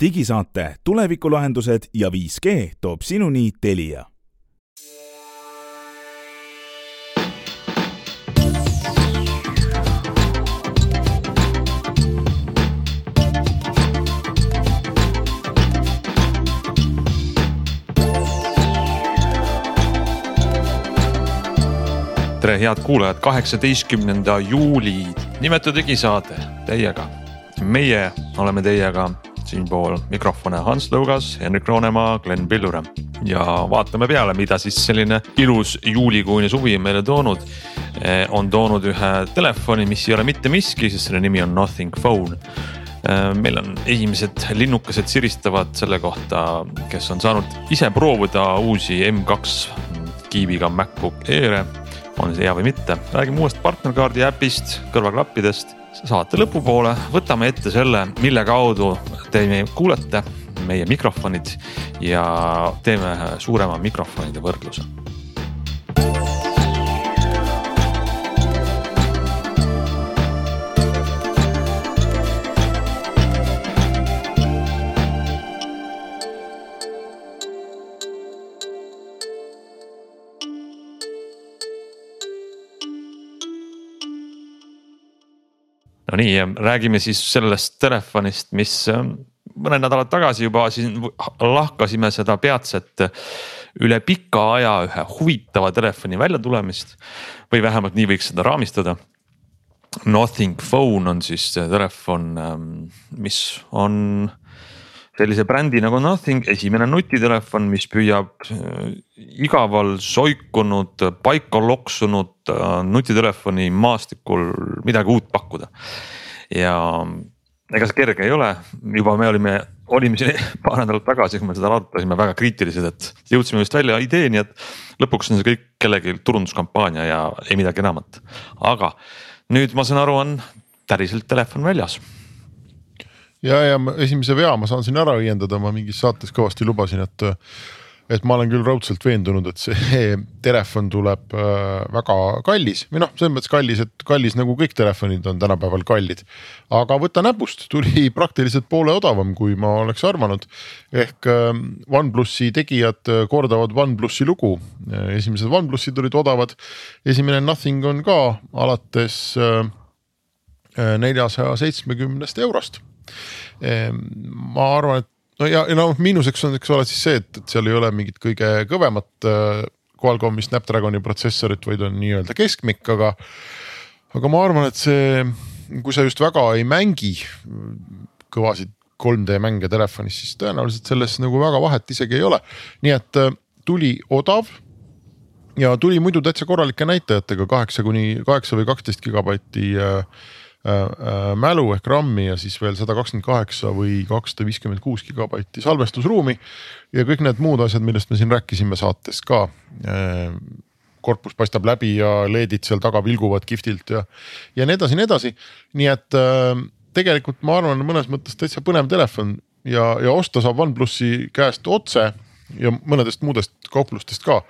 digisaate Tulevikulahendused ja 5G toob sinuni Telia. Tere, head kuulajad, kaheksateistkümnenda juuli. Nimetu digisaade teiega. meie oleme teiega siinpool mikrofone Hans Lõugas, Henrik Roonemaa, Glen Pillure. Ja vaatame peale, mida siis selline ilus juulikuine suvi meile toonud. Eh, on toonud ühe telefoni, mis ei ole mitte miski, sest selle nimi on Nothing Phone. Eh, meil on esimesed linnukesed siristavad selle kohta, kes on saanud ise proovida uusi M2 kiibiga MacBook Air'e on see hea või mitte, räägime uuest partnerkaardi äpist, kõrvaklappidest. saate lõpupoole võtame ette selle, mille kaudu te kuulete meie mikrofonid ja teeme suurema mikrofonide võrdluse Nonii, räägime siis sellest telefonist, mis ähm, mõned nädalad tagasi juba siin lahkasime seda peatset üle pika aja ühe huvitava telefoni väljatulemist. või vähemalt nii võiks seda raamistada. Nothing Phone on siis telefon, ähm, mis on sellise brändi nagu Nothing, esimene nutitelefon, mis püüab äh, igaval soikunud, paika loksunud äh, nutitelefoni maastikul midagi uut pakkuda. ja ega see kerge ei ole, juba me olime, olime siin paar nädalat tagasi, kui me seda arutasime väga kriitilised, et jõudsime vist välja ideeni, et lõpuks on see kõik kellegi turunduskampaania ja ei midagi enamat. aga nüüd ma saan aru, on päriselt telefon väljas ja, ja esimese vea ma saan siin ära õiendada, ma mingis saates kõvasti lubasin, et et ma olen küll raudselt veendunud, et see telefon tuleb äh, väga kallis või noh, selles mõttes kallis, et kallis nagu kõik telefonid on tänapäeval kallid. aga võta näpust, tuli praktiliselt poole odavam, kui ma oleks arvanud. ehk äh, OnePlusi tegijad kordavad OnePlusi lugu, esimesed OnePlusid olid odavad, esimene Nothing on ka alates neljasaja seitsmekümnest eurost ma arvan, et no ja, ja noh, miinuseks on, eks ole siis see, et, et seal ei ole mingit kõige kõvemat äh, Qualcomm'i Snapdragoni protsessorit, vaid on nii-öelda keskmik, aga. aga ma arvan, et see, kui sa just väga ei mängi kõvasid 3D mänge telefonis, siis tõenäoliselt selles nagu väga vahet isegi ei ole. nii et äh, tuli odav ja tuli muidu täitsa korralike näitajatega kaheksa kuni kaheksa või kaksteist gigabaiti äh, mälu ehk RAM-i ja siis veel sada kakskümmend kaheksa või kakssada viiskümmend kuus gigabaiti salvestusruumi. ja kõik need muud asjad, millest me siin rääkisime saates ka. Äh, korpus paistab läbi ja LED-id seal taga vilguvad kihvtilt ja, ja nii edasi, nii edasi. nii et tegelikult ma arvan, mõnes mõttes täitsa põnev telefon ja, ja osta saab OnePlusi käest otse ja mõnedest muudest kauplustest ka.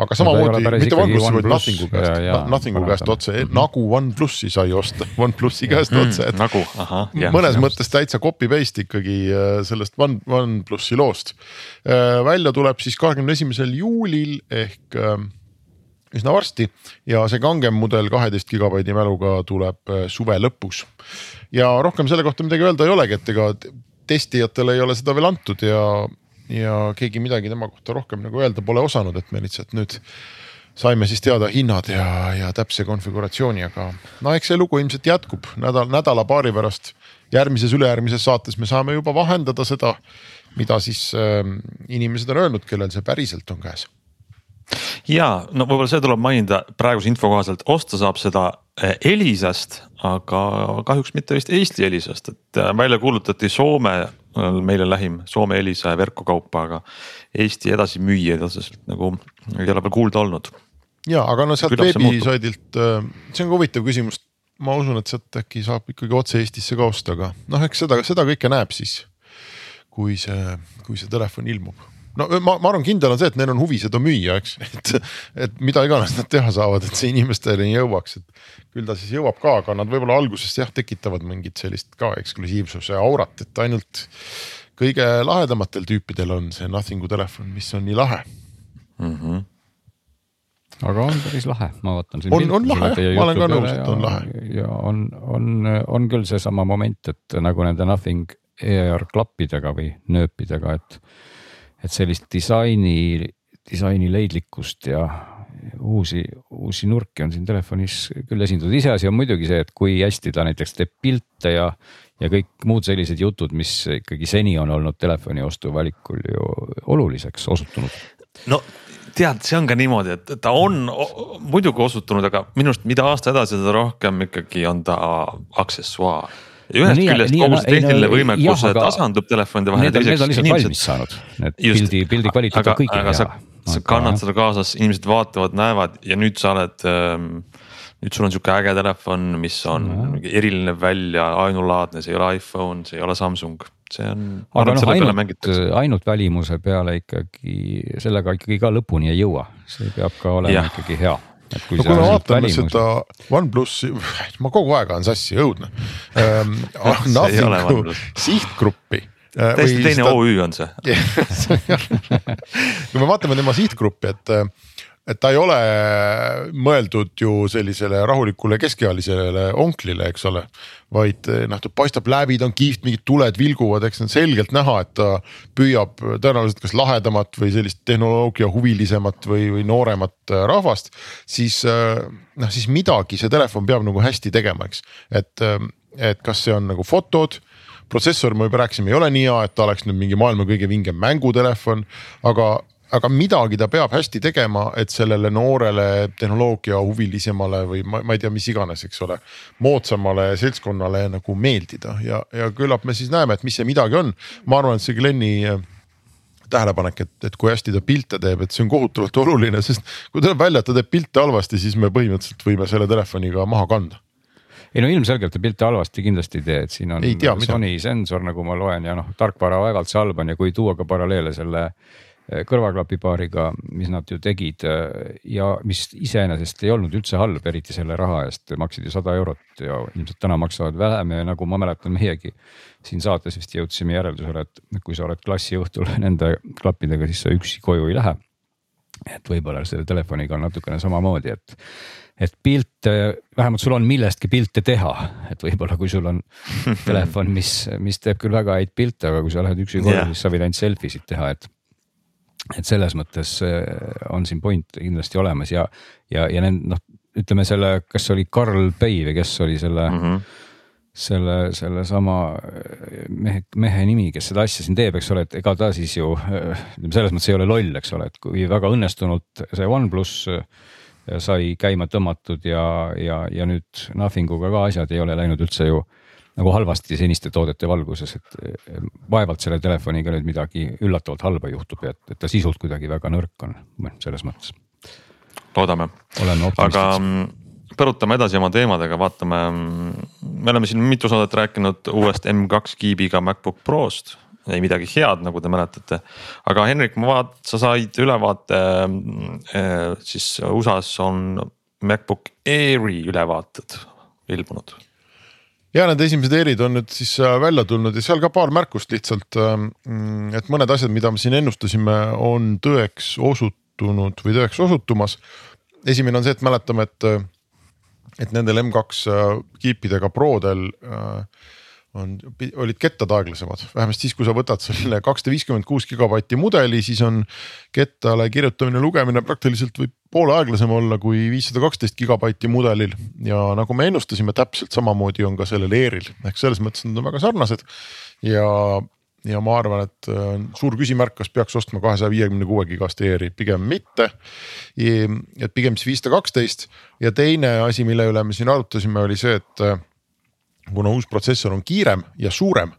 aga samamoodi mitte OnePlusi, vaid Nothingu käest, Nothingu käest otse mm, -hmm. nagu OnePlusi sai osta OnePlusi käest mm, otse, et nagu, ahah, mõnes jah. mõttes täitsa copy paste ikkagi äh, sellest One, OnePlusi loost. Äh, välja tuleb siis kahekümne esimesel juulil ehk äh, üsna varsti ja see kangem mudel kaheteist gigabaidi mäluga tuleb suve lõpus. ja rohkem selle kohta midagi öelda ei olegi, et ega testijatele ei ole seda veel antud ja ja keegi midagi tema kohta rohkem nagu öelda pole osanud, et me lihtsalt nüüd saime siis teada hinnad ja, ja täpse konfiguratsiooni, aga no eks see lugu ilmselt jätkub. Nädal, nädala-paari pärast. järgmises, ülejärgmises saates me saame juba vahendada seda, mida siis äh, inimesed on öelnud, kellel see päriselt on käes. Ja no võib-olla see tuleb mainida praeguse info kohaselt, osta saab seda eh, Elisast, aga kahjuks mitte vist Eesti Elisast, et äh, välja kuulutati Soome, meile lähim Soome Elisa ja verkkokaupa, aga Eesti edasimüüjaid otseselt nagu ei ole veel kuulda olnud. ja, aga no sealt veebisaidilt, äh, see on ka huvitav küsimus, ma usun, et sealt äkki saab ikkagi otse Eestisse ka osta, aga noh, eks seda, seda kõike näeb siis, kui see, kui see telefon ilmub no ma, ma arvan, kindel on see, et neil on huvi seda müüa, eks, et, et mida iganes nad teha saavad, et see inimesteni jõuaks, et küll ta siis jõuab ka, aga nad võib-olla alguses jah tekitavad mingit sellist ka eksklusiivsuse aurat, et ainult kõige lahedamatel tüüpidel on see Nothingu telefon, mis on nii lahe mm. -hmm aga on päris lahe, ma vaatan. on, on lahe ma olen ka nõus, et on lahe. ja on, on, on küll seesama moment, et nagu nende Nothing ER klappidega või nööpidega, et, et sellist disaini, disaini leidlikkust ja uusi, uusi nurki on siin telefonis küll esindatud. iseasi on muidugi see, et kui hästi ta näiteks teeb pilte ja, ja kõik muud sellised jutud, mis ikkagi seni on olnud telefoni ostu valikul ju oluliseks osutunud. no tead, see on ka niimoodi, et ta on muidugi osutunud, aga minu arust, mida aasta edasi, seda rohkem ikkagi on ta aksessuaar. Ühest no, küljest kogu see tehniline no, võimekus jah, tasandub telefonide vahel. Need, on lihtsalt valmis saanud, need pildi, pildi kvaliteet on kõigil hea. sa kannad seda kaasas, inimesed vaatavad, näevad ja nüüd sa oled ähm, nüüd sul on sihuke äge telefon, mis on no. eriline välja, ainulaadne, see ei ole iPhone, see ei ole Samsung see on. aga noh, ainult, ainult välimuse peale ikkagi, sellega ikkagi ka lõpuni ei jõua, see peab ka olema ja. ikkagi hea et no kui me vaatame seda OnePlusi, ma kogu aeg ajan sassi, õudne ähm,. sihtgruppi äh, täiesti teine seda... OÜ on see. Kui me vaatame tema sihtgruppi, et et ta ei ole mõeldud ju sellisele rahulikule keskealisele onklile, eks ole. vaid noh, ta paistab läbi, ta on kihvt, mingid tuled vilguvad, eks on selgelt näha, et ta püüab tõenäoliselt kas lahedamat või sellist tehnoloogia huvilisemat või, või nooremat rahvast. siis noh, siis midagi see telefon peab nagu hästi tegema, eks, et, et kas see on nagu fotod protsessor, me juba rääkisime, ei ole nii hea, et ta oleks nüüd mingi maailma kõige vingem mängutelefon, aga aga midagi ta peab hästi tegema, et sellele noorele tehnoloogia huvilisemale või ma, ma ei tea, mis iganes, eks ole. moodsamale seltskonnale nagu meeldida ja, ja küllap me siis näeme, et mis see midagi on. ma arvan, et see Glen'i äh, tähelepanek, et, et kui hästi ta pilte teeb, et see on kohutavalt oluline, sest kui tuleb välja, et ta teeb pilte halvasti, siis me põhimõtteliselt võime selle telefoniga maha kanda ei no ilmselgelt ta pilte halvasti kindlasti ei tee, et siin on tea, Sony sensor, nagu ma loen ja noh, tarkvara vaevalt see halb on ja kui tuua ka paralleele selle äh, kõrvaklapipaariga, mis nad ju tegid eh, ja mis iseenesest ei olnud üldse halb, eriti selle raha eest, maksid ju sada eurot ja ilmselt täna maksavad vähem ja nagu ma mäletan, meiegi siin saates vist jõudsime järeldusele, et kui sa oled klassiõhtul nende klappidega, siis sa üksi koju ei lähe. et võib-olla selle telefoniga on natukene samamoodi, et, et pilte, vähemalt sul on millestki pilte teha, et võib-olla kui sul on telefon, mis, mis teeb küll väga häid pilte, aga kui sa lähed üksi koju yeah., siis sa võid ainult selfie sid teha, et et selles mõttes äh, on siin point kindlasti olemas ja, ja, ja need noh, ütleme selle, kas oli Karl Pei või kes oli selle mm, -hmm. selle, sellesama äh, mehe, mehe nimi, kes seda asja siin teeb, eks ole, et ega ta siis ju äh, ütleme selles mõttes ei ole loll, eks ole, et kui väga õnnestunult see OnePlus sai käima tõmmatud ja, ja, ja nüüd Nothinguga ka asjad ei ole läinud üldse ju nagu halvasti seniste toodete valguses, et vaevalt selle telefoniga nüüd midagi üllatavalt halba juhtub ja et, et ta sisult kuidagi väga nõrk on selles mõttes. loodame, aga mm, põrutame edasi oma teemadega, vaatame, mm, me oleme siin mitu saadet rääkinud uuest M2 kiibiga MacBook Prost ei midagi head, nagu te mäletate. aga Henrik, ma vaat-, sa said ülevaate äh, siis USA-s on MacBook Airi ülevaated ilmunud ja need esimesed erid on nüüd siis äh, välja tulnud ja seal ka paar märkust lihtsalt. Ähm, et mõned asjad, mida me siin ennustasime, on tõeks osutunud või tõeks osutumas. esimene on see, et mäletame, et, äh, et nendel M2 äh, kiipidega Prodel on, olid kettad aeglasemad, vähemasti siis, kui sa võtad selle kakssada viiskümmend kuus gigabatti mudeli, siis on kettale kirjutamine, lugemine praktiliselt võib poole aeglasem olla kui viissada kaksteist gigabaiti mudelil. ja nagu me ennustasime, täpselt samamoodi on ka sellel Airil ehk selles mõttes nad on väga sarnased. Ja ja ma arvan, et suur küsimärk, kas peaks ostma kahesaja viiekümne kuue gigast Airi, pigem mitte. et pigem siis viissada kaksteist. Ja teine asi, mille üle me siin arutasime, oli see, et kuna uus protsessor on kiirem ja suurem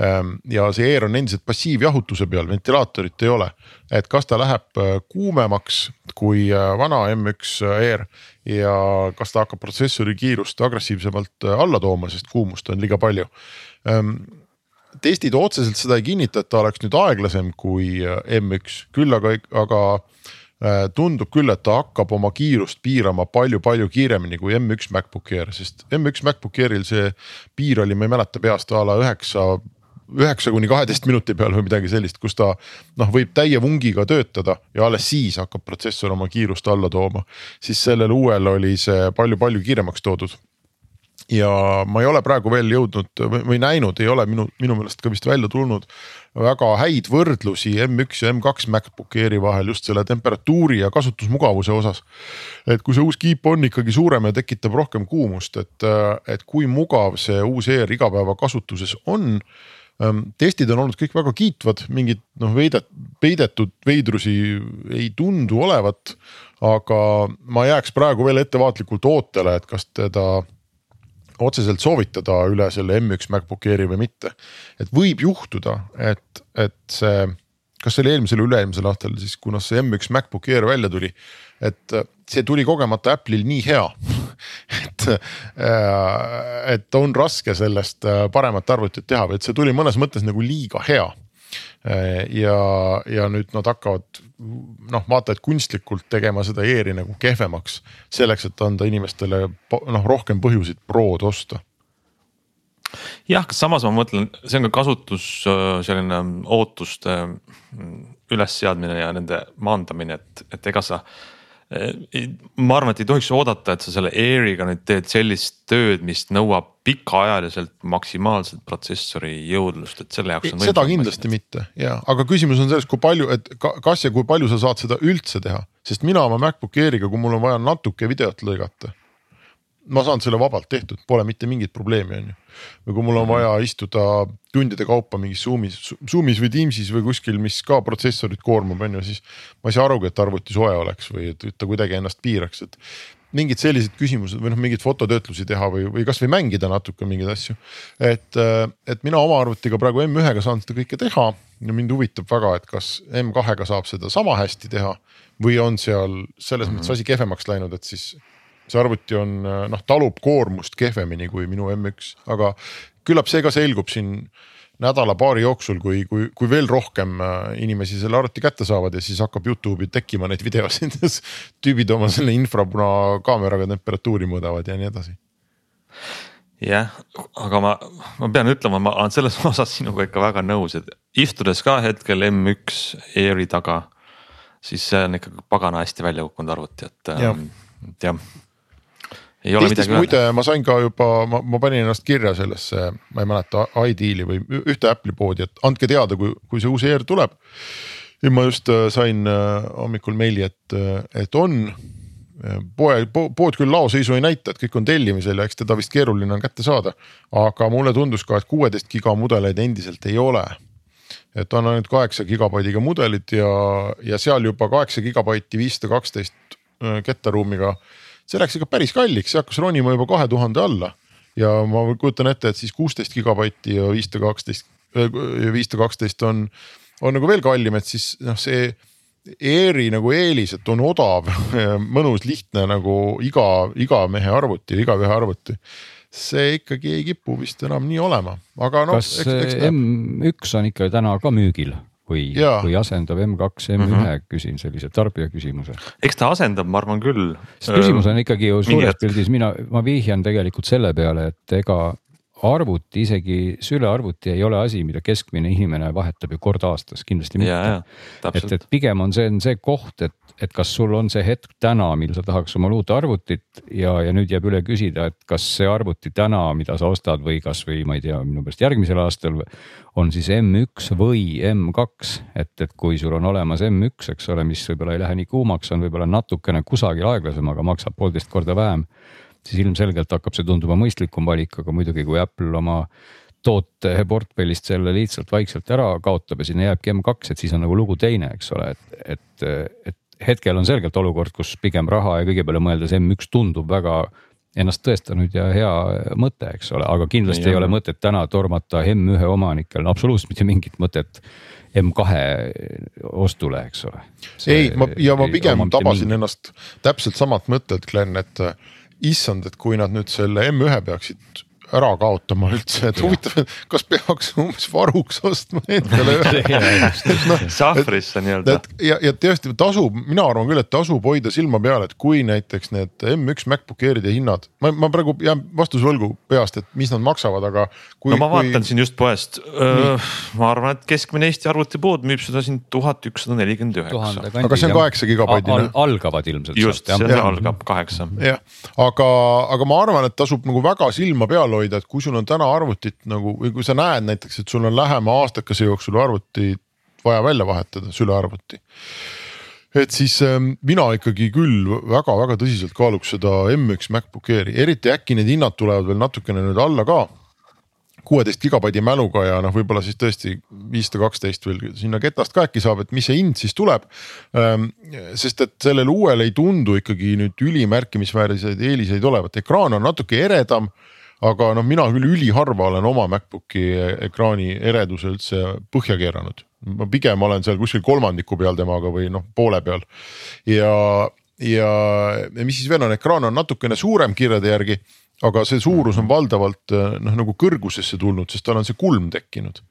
ähm, ja see Air on endiselt passiivjahutuse peal, ventilaatorit ei ole. et kas ta läheb äh, kuumemaks kui äh, vana M1 Air ja kas ta hakkab protsessori kiirust agressiivsemalt äh, alla tooma, sest kuumust on liiga palju. Ähm, testid otseselt seda ei kinnita, et ta oleks nüüd aeglasem kui M1, küll aga, aga Äh, tundub küll, et ta hakkab oma kiirust piirama palju-palju kiiremini kui M1 MacBook Air, sest M1 MacBook Airil see piir oli, ma ei mäleta peast a la üheksa üheksa kuni kaheteist minuti peal või midagi sellist, kus ta noh, võib täie vungiga töötada ja alles siis hakkab protsessor oma kiirust alla tooma. siis sellel uuel oli see palju-palju kiiremaks toodud ja ma ei ole praegu veel jõudnud või, näinud, ei ole minu, minu meelest ka vist välja tulnud väga häid võrdlusi M1 ja M2 MacBook Airi vahel just selle temperatuuri ja kasutusmugavuse osas. et kui see uus kiip on ikkagi suurem ja tekitab rohkem kuumust, et, et kui mugav see uus Air igapäevakasutuses on ähm, testid on olnud kõik väga kiitvad, mingit noh, veidet, peidetud veidrusi ei tundu olevat. aga ma jääks praegu veel ettevaatlikult ootele, et kas teda otseselt soovitada üle selle M1 MacBook Airi või mitte. et võib juhtuda, et, et see, kas see oli eelmisel või üle-eelmisel aastal siis, kuna see M1 MacBook Air välja tuli. et see tuli kogemata Apple'il nii hea et, äh, et on raske sellest äh, paremat arvutit teha või et see tuli mõnes mõttes nagu liiga hea ja, ja nüüd nad hakkavad noh, vaata, et kunstlikult tegema seda ER-i nagu kehvemaks. selleks, et anda inimestele noh, rohkem põhjuseid Prod osta jah, samas ma mõtlen, see on ka kasutus äh, selline ootuste ülesseadmine ja nende maandamine, et, et ega sa ma arvan, et ei tohiks oodata, et sa selle Airiga nüüd teed sellist tööd, mis nõuab pikaajaliselt maksimaalset protsessori jõudlust, et selle jaoks on. seda kindlasti asjad. mitte ja, aga küsimus on selles, kui palju, et kas ja kui palju sa saad seda üldse teha, sest mina oma MacBook Airiga, kui mul on vaja natuke videot lõigata ma saan selle vabalt tehtud, pole mitte mingit probleemi, on ju. või kui mul on vaja istuda tundide kaupa mingis Zoom'is, Zoom'is või Teams'is või kuskil, mis ka protsessorit koormab, on ju, siis. ma ei saa arugi, et arvuti soe oleks või et ta kuidagi ennast piiraks, et mingid sellised küsimused või noh, mingeid fototöötlusi teha või, või kasvõi mängida natuke mingeid asju. et, et mina oma arvutiga praegu M1-ga saan seda kõike teha ja mind huvitab väga, et kas M2-ga saab seda sama hästi teha või on seal selles mm -hmm. mõttes asi kehvemaks läinud, et siis see arvuti on noh, talub koormust kehvemini kui minu M1, aga küllap see ka selgub siin nädala-paari jooksul, kui, kui, kui veel rohkem äh, inimesi selle arvuti kätte saavad ja siis hakkab Youtube'i tekkima neid videosid tüübid oma selle infrapunakaameraga temperatuuri mõõdavad ja nii edasi. jah, aga ma, ma pean ütlema, ma olen selles osas sinuga ikka väga nõus, et istudes ka hetkel M1 Airi taga, siis see on ikka pagana hästi välja kukkunud arvuti, et jah ja Eestis muide ma sain ka juba, ma, ma panin ennast kirja sellesse, ma ei mäleta, iDeal'i või ühte Apple'i poodi, et andke teada, kui, kui see uus ER tuleb. ja ma just äh, sain äh, hommikul meili, et, äh, et on poe po,, pood küll laoseisu ei näita, et kõik on tellimisel ja eks teda vist keeruline on kätte saada. aga mulle tundus ka, et kuueteist giga mudeleid endiselt ei ole. et on ainult kaheksa gigabaidiga mudelid ja, ja seal juba kaheksa gigabaiti viissada kaksteist kettaruumiga see läks ikka päris kalliks, see hakkas ronima juba kahe tuhande alla. ja ma kujutan ette, et siis kuusteist gigabaiti ja viissada kaksteist, viissada kaksteist on, on nagu veel kallim, et siis noh, see ERi nagu eelis, et on odav, mõnus, lihtne nagu iga, iga mehe arvuti, igaühe arvuti see ikkagi ei kipu vist enam nii olema, aga noh. kas eks, eks M1 on ikka täna ka müügil? Või, või asendab M2 M1 mm -hmm. küsin sellise tarbija küsimuse. eks ta asendab, ma arvan küll. sest küsimus on ikkagi ju suures pildis, mina, ma vihjan tegelikult selle peale, et ega arvuti, isegi sülearvuti ei ole asi, mida keskmine inimene vahetab ju kord aastas, kindlasti mitte. et, et pigem on see, on see koht, et et kas sul on see hetk täna, mil sa tahaks omale uut arvutit ja, ja nüüd jääb üle küsida, et kas see arvuti täna, mida sa ostad või kasvõi ma ei tea, minu meelest järgmisel aastal on siis M1 või M2, et, et kui sul on olemas M1, eks ole, mis võib-olla ei lähe nii kuumaks, on võib-olla natukene kusagil aeglasem, aga maksab poolteist korda vähem. Siis ilmselgelt hakkab see tunduma mõistlikum valik, aga muidugi, kui Apple oma toote portfellist selle lihtsalt vaikselt ära kaotab ja sinna jääbki M2, et siis on nagu lugu teine, eks ole, et, et, et hetkel on selgelt olukord, kus pigem raha ja kõige peale mõeldes M1 tundub väga ennast tõestanud ja hea mõte, eks ole, aga kindlasti ja, ei ole mõtet täna tormata M1 omanikel no, absoluutselt mitte mingit mõtet M2 ostule, eks ole. ei, ma ja ma pigem tabasin mingi... ennast täpselt samalt mõttelt, Glen, et issand, et kui nad nüüd selle M1 peaksid ära kaotama üldse, et huvitav, kas peaks umbes varuks ostma endale no, sahvrisse nii-öelda. ja, ja tõesti tasub, mina arvan küll, et tasub hoida silma peal, et kui näiteks need M1 MacBook Airide hinnad, ma, ma praegu jään vastuse võlgu peast, et mis nad maksavad, aga. no ma vaatan kui... siin just poest, ma arvan, et keskmine Eesti arvutipood müüb seda siin tuhat ükssada nelikümmend üheksa. aga see on kaheksa gigabaidine Al. algavad ilmselt. just, see algab kaheksa. jah, aga, aga ma arvan, et tasub nagu väga silma peal hoida, et kui sul on täna arvutit nagu või kui sa näed näiteks, et sul on lähema aastakese jooksul arvuti vaja välja vahetada, sülearvuti et siis äh, mina ikkagi küll väga-väga tõsiselt kaaluks seda M1 MacBook Airi, eriti äkki need hinnad tulevad veel natukene nüüd alla ka. kuueteist gigabaidi mäluga ja noh, võib-olla siis tõesti viissada kaksteist veel sinna ketast ka äkki saab, et mis see hind siis tuleb. Ähm, sest et sellel uuel ei tundu ikkagi nüüd ülimärkimisväärseid eeliseid olevat, ekraan on natuke eredam aga noh, mina küll üliharva olen oma MacBooki ekraani ereduse üldse põhja keeranud. ma pigem olen seal kuskil kolmandiku peal temaga või noh, poole peal ja, ja mis siis veel on, ekraan on natukene suurem kirjade järgi aga see suurus on valdavalt noh, nagu kõrgusesse tulnud, sest tal on see kulm tekkinud.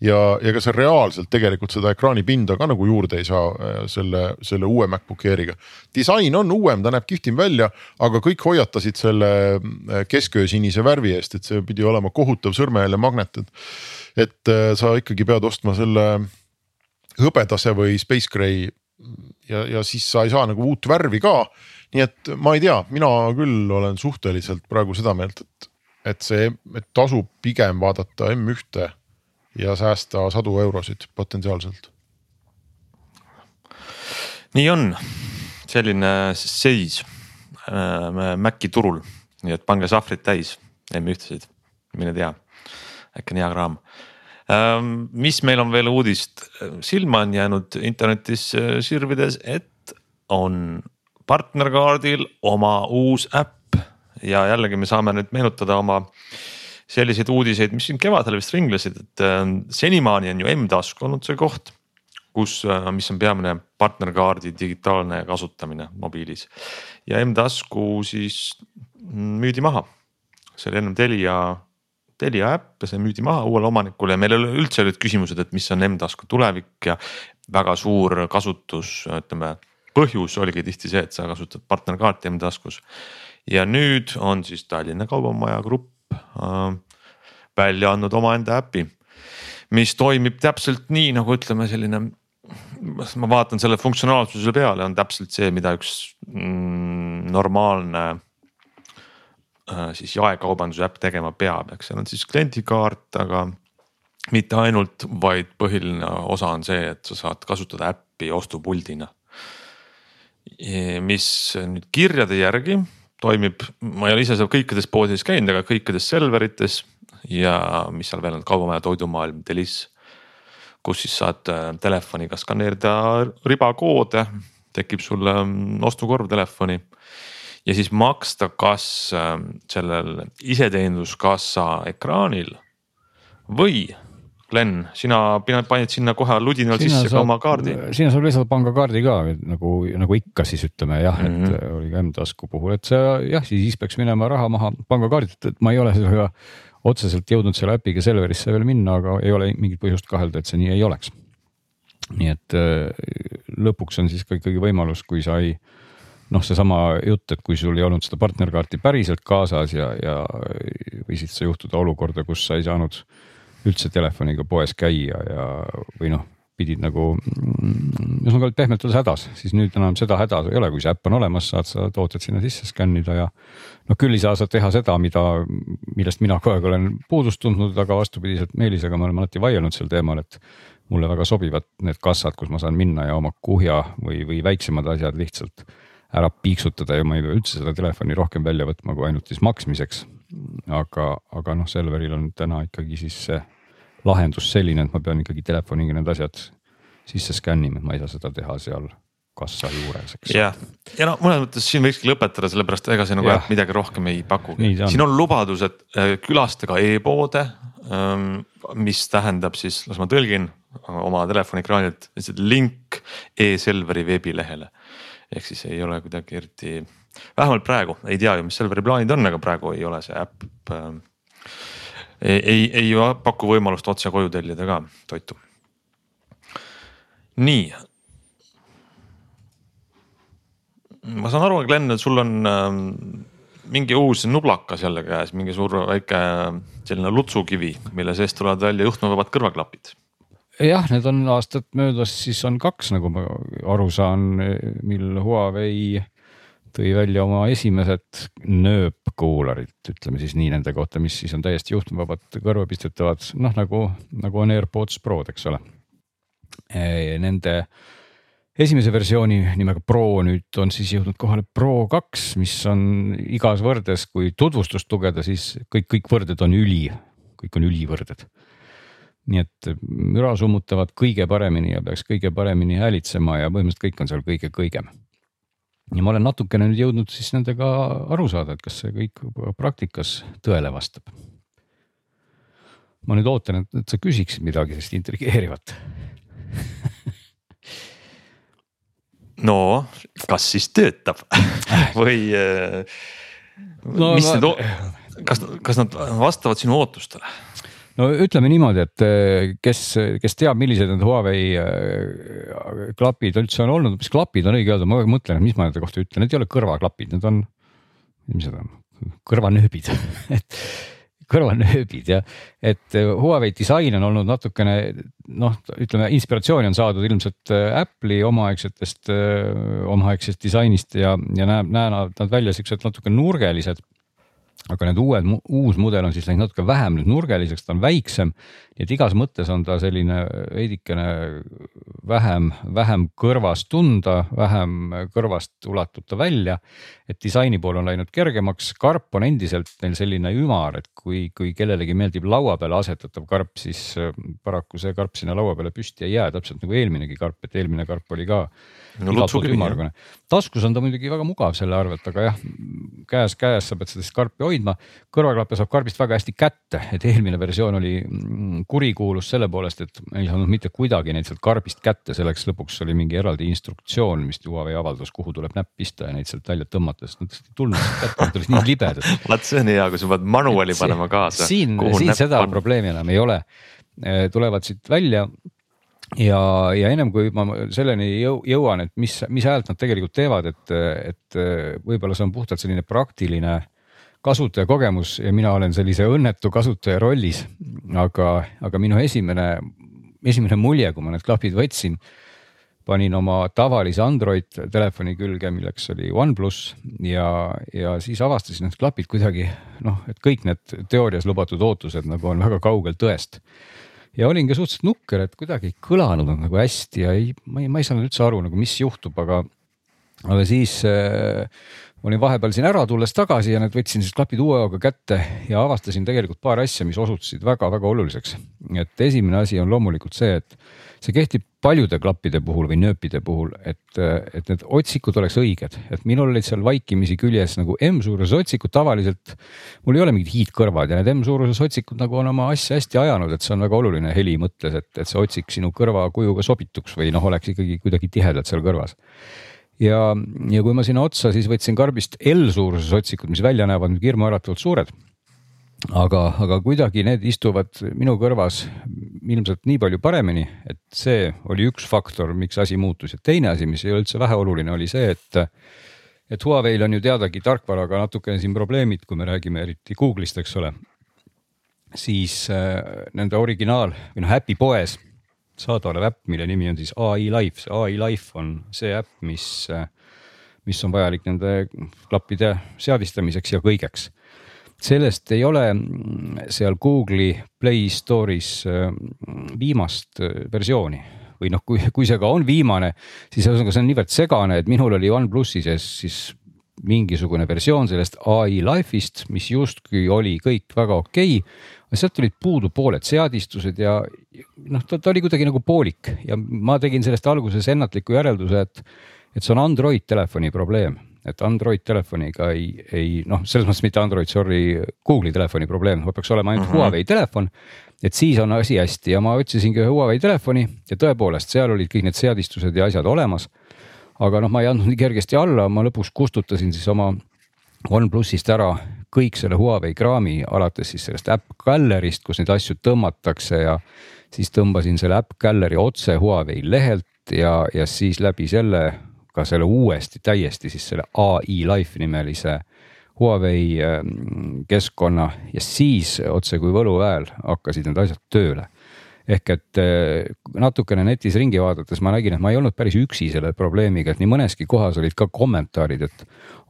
Ja, ja ega sa reaalselt tegelikult seda ekraanipinda ka nagu juurde ei saa äh, selle, selle uue MacBook Airiga. disain on uuem, ta näeb kihvtim välja, aga kõik hoiatasid selle äh, kesköösinise värvi eest, et see pidi olema kohutav sõrmejäljemagnet, et. et äh, sa ikkagi pead ostma selle hõbedase või space gray ja, ja siis sa ei saa nagu uut värvi ka nii et ma ei tea, mina küll olen suhteliselt praegu seda meelt, et, et see, et tasub pigem vaadata M1-e ja säästa sadu eurosid potentsiaalselt. nii on, selline seis äh, Maci turul, nii et pange sahvrid täis M1-sid, mine tea, äkki on hea kraam. Ähm, mis meil on veel uudist, silma on jäänud internetis äh, sirvides, et on partnerkaardil oma uus äpp. Ja jällegi me saame nüüd meenutada oma selliseid uudiseid, mis siin kevadel vist ringlesid, et äh, senimaani on ju M-tasku olnud see koht, kus, äh, mis on peamine partnerkaardi digitaalne kasutamine mobiilis ja M-tasku siis müüdi maha. see oli ennem Telia, Telia äpp ja see müüdi maha uuele omanikule ja meil üldse olid küsimused, et mis on M-tasku tulevik ja väga suur kasutus, ütleme põhjus oligi tihti see, et sa kasutad partnerkaarti M-taskus. ja nüüd on siis Tallinna Kaubamaja Grupp välja andnud omaenda äpi, mis toimib täpselt nii nagu ütleme, selline. ma vaatan selle funktsionaalsuse peale, on täpselt see, mida üks mm, normaalne äh, siis jaekaubanduse äpp tegema peab, eks seal on siis kliendikaart, aga mitte ainult, vaid põhiline osa on see, et sa saad kasutada äppi ostupuldina mis nüüd kirjade järgi toimib, ma ei ole ise seal kõikides poodides käinud, aga kõikides Selverites ja mis seal veel on, Kaubamaja, Toidumaailm, Deliss. kus siis saad äh, telefoniga skaneerida ribakoode, tekib sulle mm, ostukorv telefoni ja siis maksta kas äh, sellel iseteeninduskassa ekraanil või Glen, sina panid sinna kohe ludinal sisse saab, ka oma kaardi. sinna saab lisada pangakaardi ka nagu, nagu ikka siis ütleme jah mm, -hmm. et mhm. oli ka M-tasku puhul, et see jah, siis peaks minema raha maha pangakaardilt, et ma ei ole sellega otseselt jõudnud selle äpiga Selverisse veel minna, aga ei ole mingit põhjust kahelda, et see nii ei oleks. nii et äh, lõpuks on siis ka ikkagi võimalus, kui sa ei noh, seesama jutt, et kui sul ei olnud seda partnerkaarti päriselt kaasas ja, ja võisid sa juhtuda olukorda, kus sa ei saanud äh, üldse telefoniga poes käia ja, või noh, pidid nagu mm, ühesõnaga olid pehmelt öeldes hädas, siis nüüd enam seda häda ei ole, kui see äpp on olemas, saad sa tooted sinna sisse skännida ja. noh, küll ei saa sa teha seda, mida, millest mina kogu aeg olen puudust tundnud, aga vastupidiselt Meelisega me oleme alati vaielnud sel teemal, et mulle väga sobivad need kassad, kus ma saan minna ja oma kuhja või, või väiksemad asjad lihtsalt ära piiksutada ja ma ei pea üldse seda telefoni rohkem välja võtma kui ainult siis maksmiseks aga, aga noh, Selveril on täna ikkagi siis see lahendus selline, et ma pean ikkagi telefoniga need asjad sisse skännima, et ma ei saa seda teha seal kassa juures, eks. jah, ja no mõnes mõttes siin võikski lõpetada, sellepärast ega see nagu äpp midagi rohkem ei pakugi. siin on lubadus, et äh, külastage e-poode, ähm, mis tähendab siis, las ma tõlgin oma telefoni ekraanilt, lihtsalt link e-Selveri veebilehele. ehk siis ei ole kuidagi eriti vähemalt praegu ei tea ju, mis Selveri plaanid on, aga praegu ei ole see äpp äh, ei, ei, ei paku võimalust otse koju tellida ka toitu. nii. ma saan aru, Glen, et sul on äh, mingi uus nublakas jälle käes, mingi suur väike selline lutsukivi, mille seest tulevad välja juhtmevabad kõrvaklapid jah, need on aastad möödas, siis on kaks, nagu ma aru saan, mil Huawei tõi välja oma esimesed nööpkuularid, ütleme siis nii nende kohta, mis siis on täiesti juhtmevabad, kõrvapistetavad, noh nagu, nagu on AirPods Prod, eks ole. Nende esimese versiooni nimega Pro nüüd on siis jõudnud kohale Pro kaks, mis on igas võrdes, kui tutvustust lugeda, siis kõik, kõik võrded on üli, kõik on ülivõrded nii et müra summutavad kõige paremini ja peaks kõige paremini häälitsema ja põhimõtteliselt kõik on seal kõige kõigem. Ja ma olen natukene nüüd jõudnud siis nendega aru saada, et kas see kõik praktikas tõele vastab. ma nüüd ootan, et, sa küsiksid midagi sellist intrigeerivat no kas siis töötab või no, mis ma... need, kas, kas nad vastavad sinu ootustele? No ütleme niimoodi, et eh, kes, kes teab, millised need Huawei eh, klapid üldse on olnud, mis klapid on õige öelda, ma mõtlen, mis ma nende kohta ütlen, need ei ole kõrvaklapid, need on, mis need on, kõrvanööbid. Et kõrvanööbid ja et eh, Huawei disain on olnud natukene noh, ütleme inspiratsiooni on saadud ilmselt Apple'i omaaegsetest, omaaegsest disainist ja, ja näeb, näevad nad välja siuksed natuke nurgelised aga need uued, uus mudel on siis läinud natuke vähem nüüd nurgeliseks, ta on väiksem. nii et igas mõttes on ta selline veidikene vähem, vähem kõrvast tunda, vähem kõrvast ulatub ta välja. et disaini pool on läinud kergemaks, karp on endiselt neil selline ümar, et kui, kui kellelegi meeldib laua peale asetatav karp, siis äh, paraku see karp sinna laua peale püsti ei jää, täpselt nagu eelminegi karp, et eelmine karp oli ka no, taskus on ta muidugi väga mugav selle arvelt, aga jah, käes, käes sa pead seda siis karpi hoidma. Kõrvaklappe saab karbist väga hästi kätte, et eelmine versioon oli mm, kurikuulus selle poolest, et ei saanud mitte kuidagi neid sealt karbist kätte, selleks lõpuks oli mingi eraldi instruktsioon, mis Huawei avaldas, kuhu tuleb näpp pista ja neid sealt välja tõmmata, sest nad lihtsalt ei tulnud kätte, nad olid nii libedad. vaat see on hea, kui sa pead manuali panema kaasa. siin, siin seda on. probleemi enam ei ole. tulevad siit välja ja, ja ennem kui ma selleni jõu, jõuan, et mis, mis häält nad tegelikult teevad, et, et võib-olla see on puhtalt selline praktiline kasutajakogemus ja mina olen sellise õnnetu kasutaja rollis. aga, aga minu esimene, esimene mulje, kui ma need klapid võtsin, panin oma tavalise Android telefoni külge, milleks oli OnePlus ja, ja siis avastasin, et klapid kuidagi noh, et kõik need teoorias lubatud ootused nagu on väga kaugel tõest ja olin ka suhteliselt nukker, et kuidagi ei kõlanud nagu hästi ja ei, ma ei, ma ei saanud üldse aru nagu, mis juhtub, aga, aga siis äh, olin vahepeal siin ära tulles tagasi ja need võtsin siis klapid uue hooga kätte ja avastasin tegelikult paar asja, mis osutusid väga-väga oluliseks. et esimene asi on loomulikult see, et see kehtib paljude klappide puhul või nööpide puhul, et, et need otsikud oleks õiged, et minul olid seal vaikimisi küljes nagu M-suuruses otsikud tavaliselt. mul ei ole mingid hiidkõrvad ja need M-suuruses otsikud nagu on oma asja hästi ajanud, et see on väga oluline heli mõttes, et, et see otsik sinu kõrvakujuga sobituks või noh, oleks ikkagi kuidagi tihedalt seal kõrvas ja, ja kui ma sinna otsa siis võtsin karbist L-suuruses otsikud, mis välja näevad hirmuäratavalt suured aga, aga kuidagi need istuvad minu kõrvas ilmselt nii palju paremini, et see oli üks faktor, miks asi muutus ja teine asi, mis ei ole üldse väheoluline, oli see, et et Huawei'l on ju teadagi tarkvaraga natukene siin probleemid, kui me räägime eriti Google'ist, eks ole. siis äh, nende originaal või noh äpi poes saadaolev äpp, mille nimi on siis ai Life, see ai Life on see äpp, mis, mis on vajalik nende klappide seadistamiseks ja kõigeks. sellest ei ole seal Google'i Play Store'is mm, viimast äh, versiooni või noh, kui, kui see ka on viimane, siis ühesõnaga see on niivõrd segane, et minul oli OnePlusi sees siis mingisugune versioon sellest ai Life'ist, mis justkui oli kõik väga okei okay,, sealt olid puudu pooled seadistused ja noh, ta, ta oli kuidagi nagu poolik ja ma tegin sellest alguses ennatliku järelduse, et, et see on Android telefoni probleem, et Android telefoniga ei, ei noh, selles mõttes mitte Android, sorry, Google'i telefoni probleem, peaks olema ainult mhm. -huh. Huawei telefon. et siis on asi hästi ja ma otsisingi Huawei telefoni ja tõepoolest, seal olid kõik need seadistused ja asjad olemas. Aga noh, ma ei andnud nii kergesti alla, ma lõpuks kustutasin siis oma OnePlusist ära kõik selle Huawei kraami, alates siis sellest äpp gallery'st, kus neid asju tõmmatakse ja siis tõmbasin selle äpp gallery otse Huawei lehelt ja, ja siis läbi selle ka selle uuesti täiesti siis selle ai Life nimelise Huawei ähm, keskkonna. Ja siis otse kui võluväel hakkasid need asjad tööle ehk et äh, natukene netis ringi vaadates ma nägin, et ma ei olnud päris üksi selle probleemiga, et nii mõneski kohas olid ka kommentaarid, et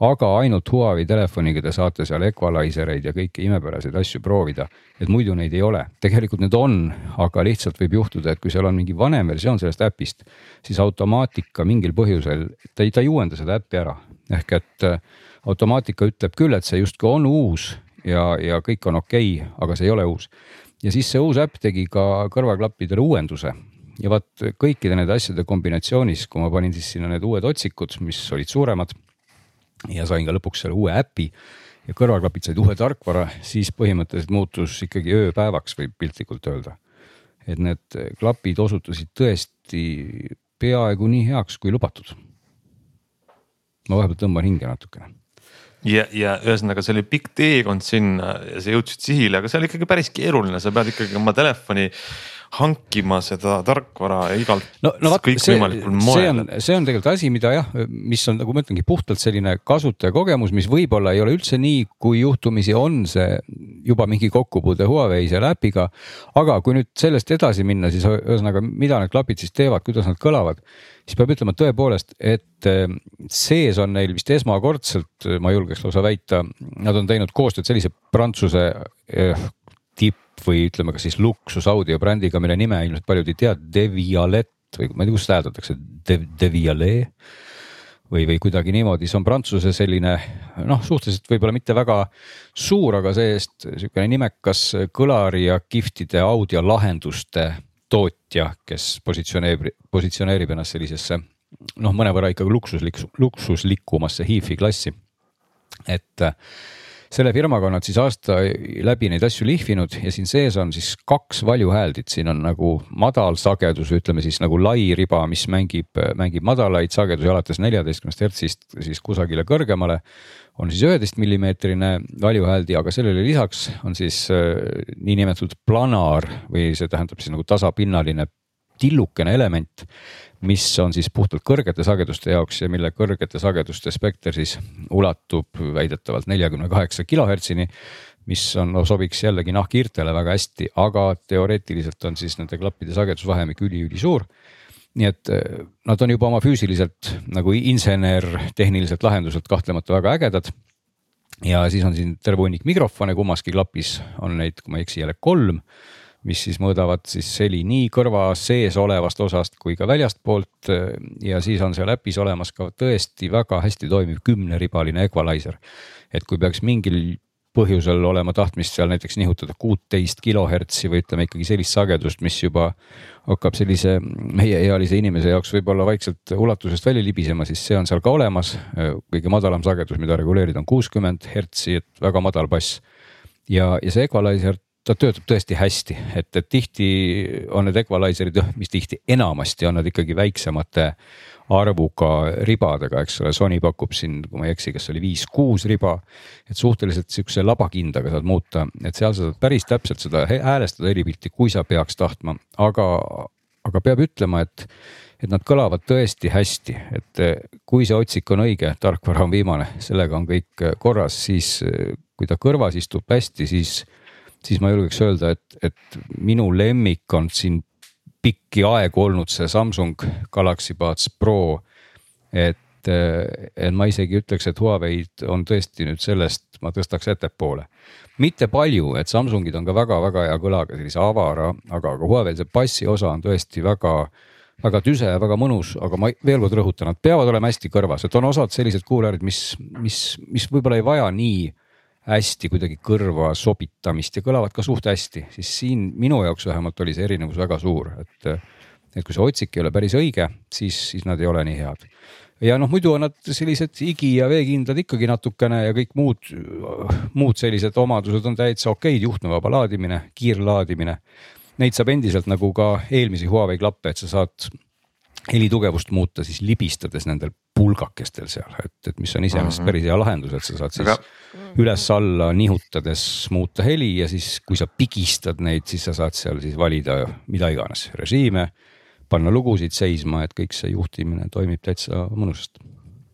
aga ainult Huawei telefoniga te saate seal equalizer eid ja kõiki imepäraseid asju proovida. et muidu neid ei ole, tegelikult need on, aga lihtsalt võib juhtuda, et kui seal on mingi vanem versioon sellest äpist, siis automaatika mingil põhjusel, ta ei, ta ei uuenda seda äppi ära, ehk et äh, automaatika ütleb küll, et see justkui on uus ja, ja kõik on okei okay,, aga see ei ole uus ja siis see uus äpp tegi ka kõrvaklappidele uuenduse ja vot kõikide nende asjade kombinatsioonis, kui ma panin siis sinna need uued otsikud, mis olid suuremad ja sain ka lõpuks selle uue äpi ja kõrvaklapid said uue tarkvara, siis põhimõtteliselt muutus ikkagi ööpäevaks, võib piltlikult öelda. et need klapid osutusid tõesti peaaegu nii heaks kui lubatud. ma vahepeal tõmban hinge natukene ja, ja ühesõnaga, see oli pikk teekond sinna ja sa jõudsid sihile, aga see oli ikkagi päris keeruline, sa pead ikkagi oma telefoni hankima seda tarkvara igalt no, no vaat, kõikvõimalikul moel. see on, see on tegelikult asi, mida jah, mis on, nagu ma ütlengi, puhtalt selline kasutajakogemus, mis võib-olla ei ole üldse nii, kui juhtumisi on see juba mingi kokkupuude Huawei selle äpiga. aga kui nüüd sellest edasi minna, siis ühesõnaga, mida need klapid siis teevad, kuidas nad kõlavad, siis peab ütlema tõepoolest, et eh, sees on neil vist esmakordselt, ma julgeks lausa väita, nad on teinud koostööd sellise prantsuse eh, või ütleme ka siis luksusaudio brändiga, mille nime ilmselt paljud ei tea, Devialet või ma ei tea, kuidas seda hääldatakse De,, Devialet või, või kuidagi niimoodi, see on Prantsuse selline noh, suhteliselt võib-olla mitte väga suur, aga see-eest sihukene nimekas kõlari ja kihvtide audiolahenduste tootja, kes positsioneerib, positsioneerib ennast sellisesse noh, mõnevõrra ikkagi luksuslik, luksuslikumasse hiifi klassi. et selle firmaga on nad siis aasta läbi neid asju lihvinud ja siin sees on siis kaks valjuhääldit, siin on nagu madalsagedus, ütleme siis nagu lai riba, mis mängib, mängib madalaid sagedusi alates neljateistkümnest hertsist siis kusagile kõrgemale. on siis üheteist millimeetrine valjuhääldi, aga sellele lisaks on siis äh, niinimetatud planar või see tähendab siis nagu tasapinnaline tillukene element mis on siis puhtalt kõrgete sageduste jaoks ja mille kõrgete sageduste spekter siis ulatub väidetavalt neljakümne kaheksa kilohertsini mis on no,, sobiks jällegi nahkhiirtele väga hästi, aga teoreetiliselt on siis nende klappide sagedusvahemik üli-ülisuur. nii et eh, nad on juba oma füüsiliselt nagu insener-tehniliselt lahenduselt kahtlemata väga ägedad. ja siis on siin terve hunnik mikrofone, kummaski klapis on neid, kui ma ei eksi, jälle kolm mis siis mõõdavad siis heli nii kõrva sees olevast osast kui ka väljastpoolt. ja siis on seal äpis olemas ka tõesti väga hästi toimiv kümneribaline equalizer. et kui peaks mingil põhjusel olema tahtmist seal näiteks nihutada kuuteist kilohertsi või ütleme ikkagi sellist sagedust, mis juba hakkab sellise meieealise inimese jaoks võib-olla vaikselt ulatusest välja libisema, siis see on seal ka olemas. kõige madalam sagedus, mida reguleerida on kuuskümmend hertsi, et väga madal bass. ja, ja see equalizer ta töötab tõesti hästi, et, et tihti on need equalizer'id, mis tihti enamasti on nad ikkagi väiksemate arvuga ribadega, eks ole, Sony pakub siin, kui ma ei eksi, kas oli viis-kuus riba. et suhteliselt sihukese labakindaga saad muuta, et seal sa saad päris täpselt seda häälestada helipilti, kui sa peaks tahtma, aga, aga peab ütlema, et et nad kõlavad tõesti hästi, et kui see otsik on õige, tarkvara on viimane, sellega on kõik korras, siis kui ta kõrvas istub hästi, siis siis ma julgeks öelda, et, et minu lemmik on siin pikki aegu olnud see Samsung Galaxy Buds Pro. et, et ma isegi ütleks, et Huawei'd on tõesti nüüd sellest, ma tõstaks ettepoole. mitte palju, et Samsungid on ka väga-väga hea kõlaga, sellise avara, aga, aga Huawei'l see bassi osa on tõesti väga väga tüse ja väga mõnus, aga ma veel kord rõhutan, nad peavad olema hästi kõrvas, et on osad sellised kuularid, mis, mis, mis võib-olla ei vaja nii hästi kuidagi kõrva sobitamist ja kõlavad ka suht hästi, siis siin minu jaoks vähemalt oli see erinevus väga suur, et. et kui see otsik ei ole päris õige, siis, siis nad ei ole nii head. ja noh, muidu on nad sellised igi ja veekindlad ikkagi natukene ja kõik muud, muud sellised omadused on täitsa okeid, juhtmevaba laadimine, kiirlaadimine. Neid saab endiselt nagu ka eelmisi Huawei klappe, et sa saad helitugevust muuta siis libistades nendel pulgakestel seal, et, et mis on iseenesest -hmm. päris hea lahendus, et sa saad siis üles-alla nihutades muuta heli ja siis, kui sa pigistad neid, siis sa saad seal siis valida mida iganes, režiime, panna lugusid seisma, et kõik see juhtimine toimib täitsa mõnusasti.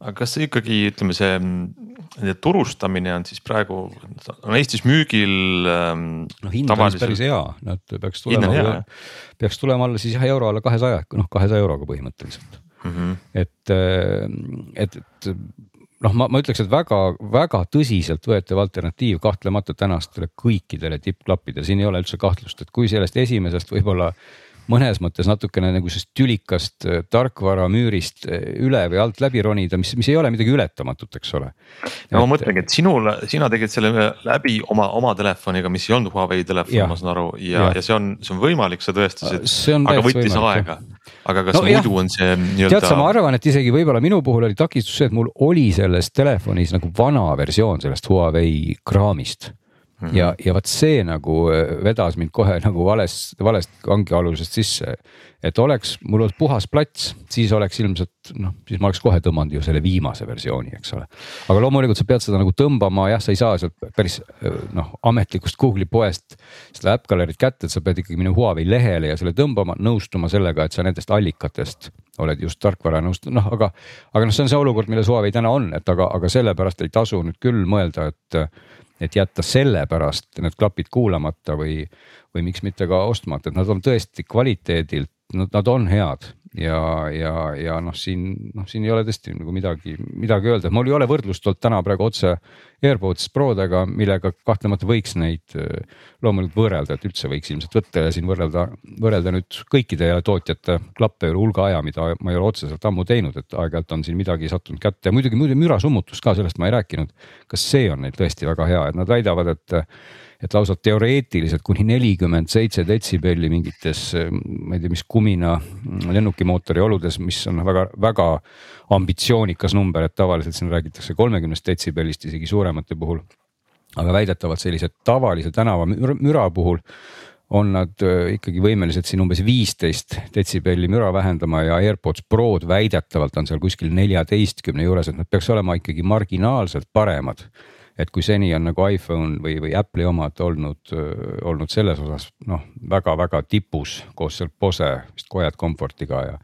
Aga kas see ikkagi ütleme, see nende turustamine on siis praegu, on Eestis müügil ähm,. no hind on tavalisel... päris hea, nad peaks tulema, peaks tulema alla siis jah euro alla kahesaja, noh kahesaja euroga põhimõtteliselt mm. -hmm. et, äh, et, et noh, ma, ma ütleks, et väga-väga tõsiseltvõetav alternatiiv kahtlemata tänastele kõikidele tippklappidele, siin ei ole üldse kahtlust, et kui sellest esimesest võib-olla mõnes mõttes natukene nagu sellest tülikast äh, tarkvaramüürist äh, üle või alt läbi ronida, mis, mis ei ole midagi ületamatut, eks ole. no ma mõtlengi, et sinul, sina tegid selle läbi oma, oma telefoniga, mis ei olnud Huawei telefon, ma saan aru ja, ja., ja see on, see on võimalik, sa tõestasid, aga võttis võimalik, aega. aga kas no, muidu jah. on see nii-öelda. tead sa, ma arvan, et isegi võib-olla minu puhul oli takistus see, et mul oli selles telefonis nagu vana versioon sellest Huawei kraamist Mm -hmm. ja, ja vot see nagu äh, vedas mind kohe nagu valest, valest kangialusest sisse. et oleks mul olnud puhas plats, siis oleks ilmselt noh, siis ma oleks kohe tõmmanud ju selle viimase versiooni, eks ole. aga loomulikult sa pead seda nagu tõmbama, jah, sa ei saa sealt päris äh, noh, ametlikust Google'i poest seda äpp galerit kätte, et sa pead ikkagi minema Huawei lehele ja selle tõmbama, nõustuma sellega, et sa nendest allikatest oled just tarkvara nõust-, noh, aga, aga noh, see on see olukord, milles Huawei täna on, et aga, aga sellepärast ei tasu nüüd küll mõelda, et et jätta sellepärast need klapid kuulamata või, või miks mitte ka ostmata, et nad on tõesti kvaliteedilt, nad on head ja, ja, ja noh, siin noh, siin ei ole tõesti nagu midagi, midagi öelda, mul ei ole võrdlust olnud täna praegu otse AirPods Prodega, millega kahtlemata võiks neid loomulikult võrrelda, et üldse võiks ilmselt võtta ja siin võrrelda, võrrelda nüüd kõikide tootjate klappe üle hulga aja, mida ma ei ole otseselt ammu teinud, et aeg-ajalt on siin midagi sattunud kätte ja muidugi muidu mürasummutus ka, sellest ma ei rääkinud. kas see on neil tõesti väga hea, et nad väidavad, et et lausa teoreetiliselt kuni nelikümmend seitse detsibelli mingites, ma ei tea, mis kumina lennukimootori oludes, mis on väga-väga ambitsioonikas number, et tavaliselt siin räägitakse kolmekümnest detsibellist isegi suuremate puhul. aga väidetavalt sellise tavalise tänavamüra puhul on nad äh, ikkagi võimelised siin umbes viisteist detsibelli müra vähendama ja AirPods Prod väidetavalt on seal kuskil neljateistkümne juures, et nad peaks olema ikkagi marginaalselt paremad et kui seni on nagu iPhone või, või Apple'i omad olnud, olnud selles osas noh, väga-väga tipus koos seal Bose vist Quiet Comfortiga ja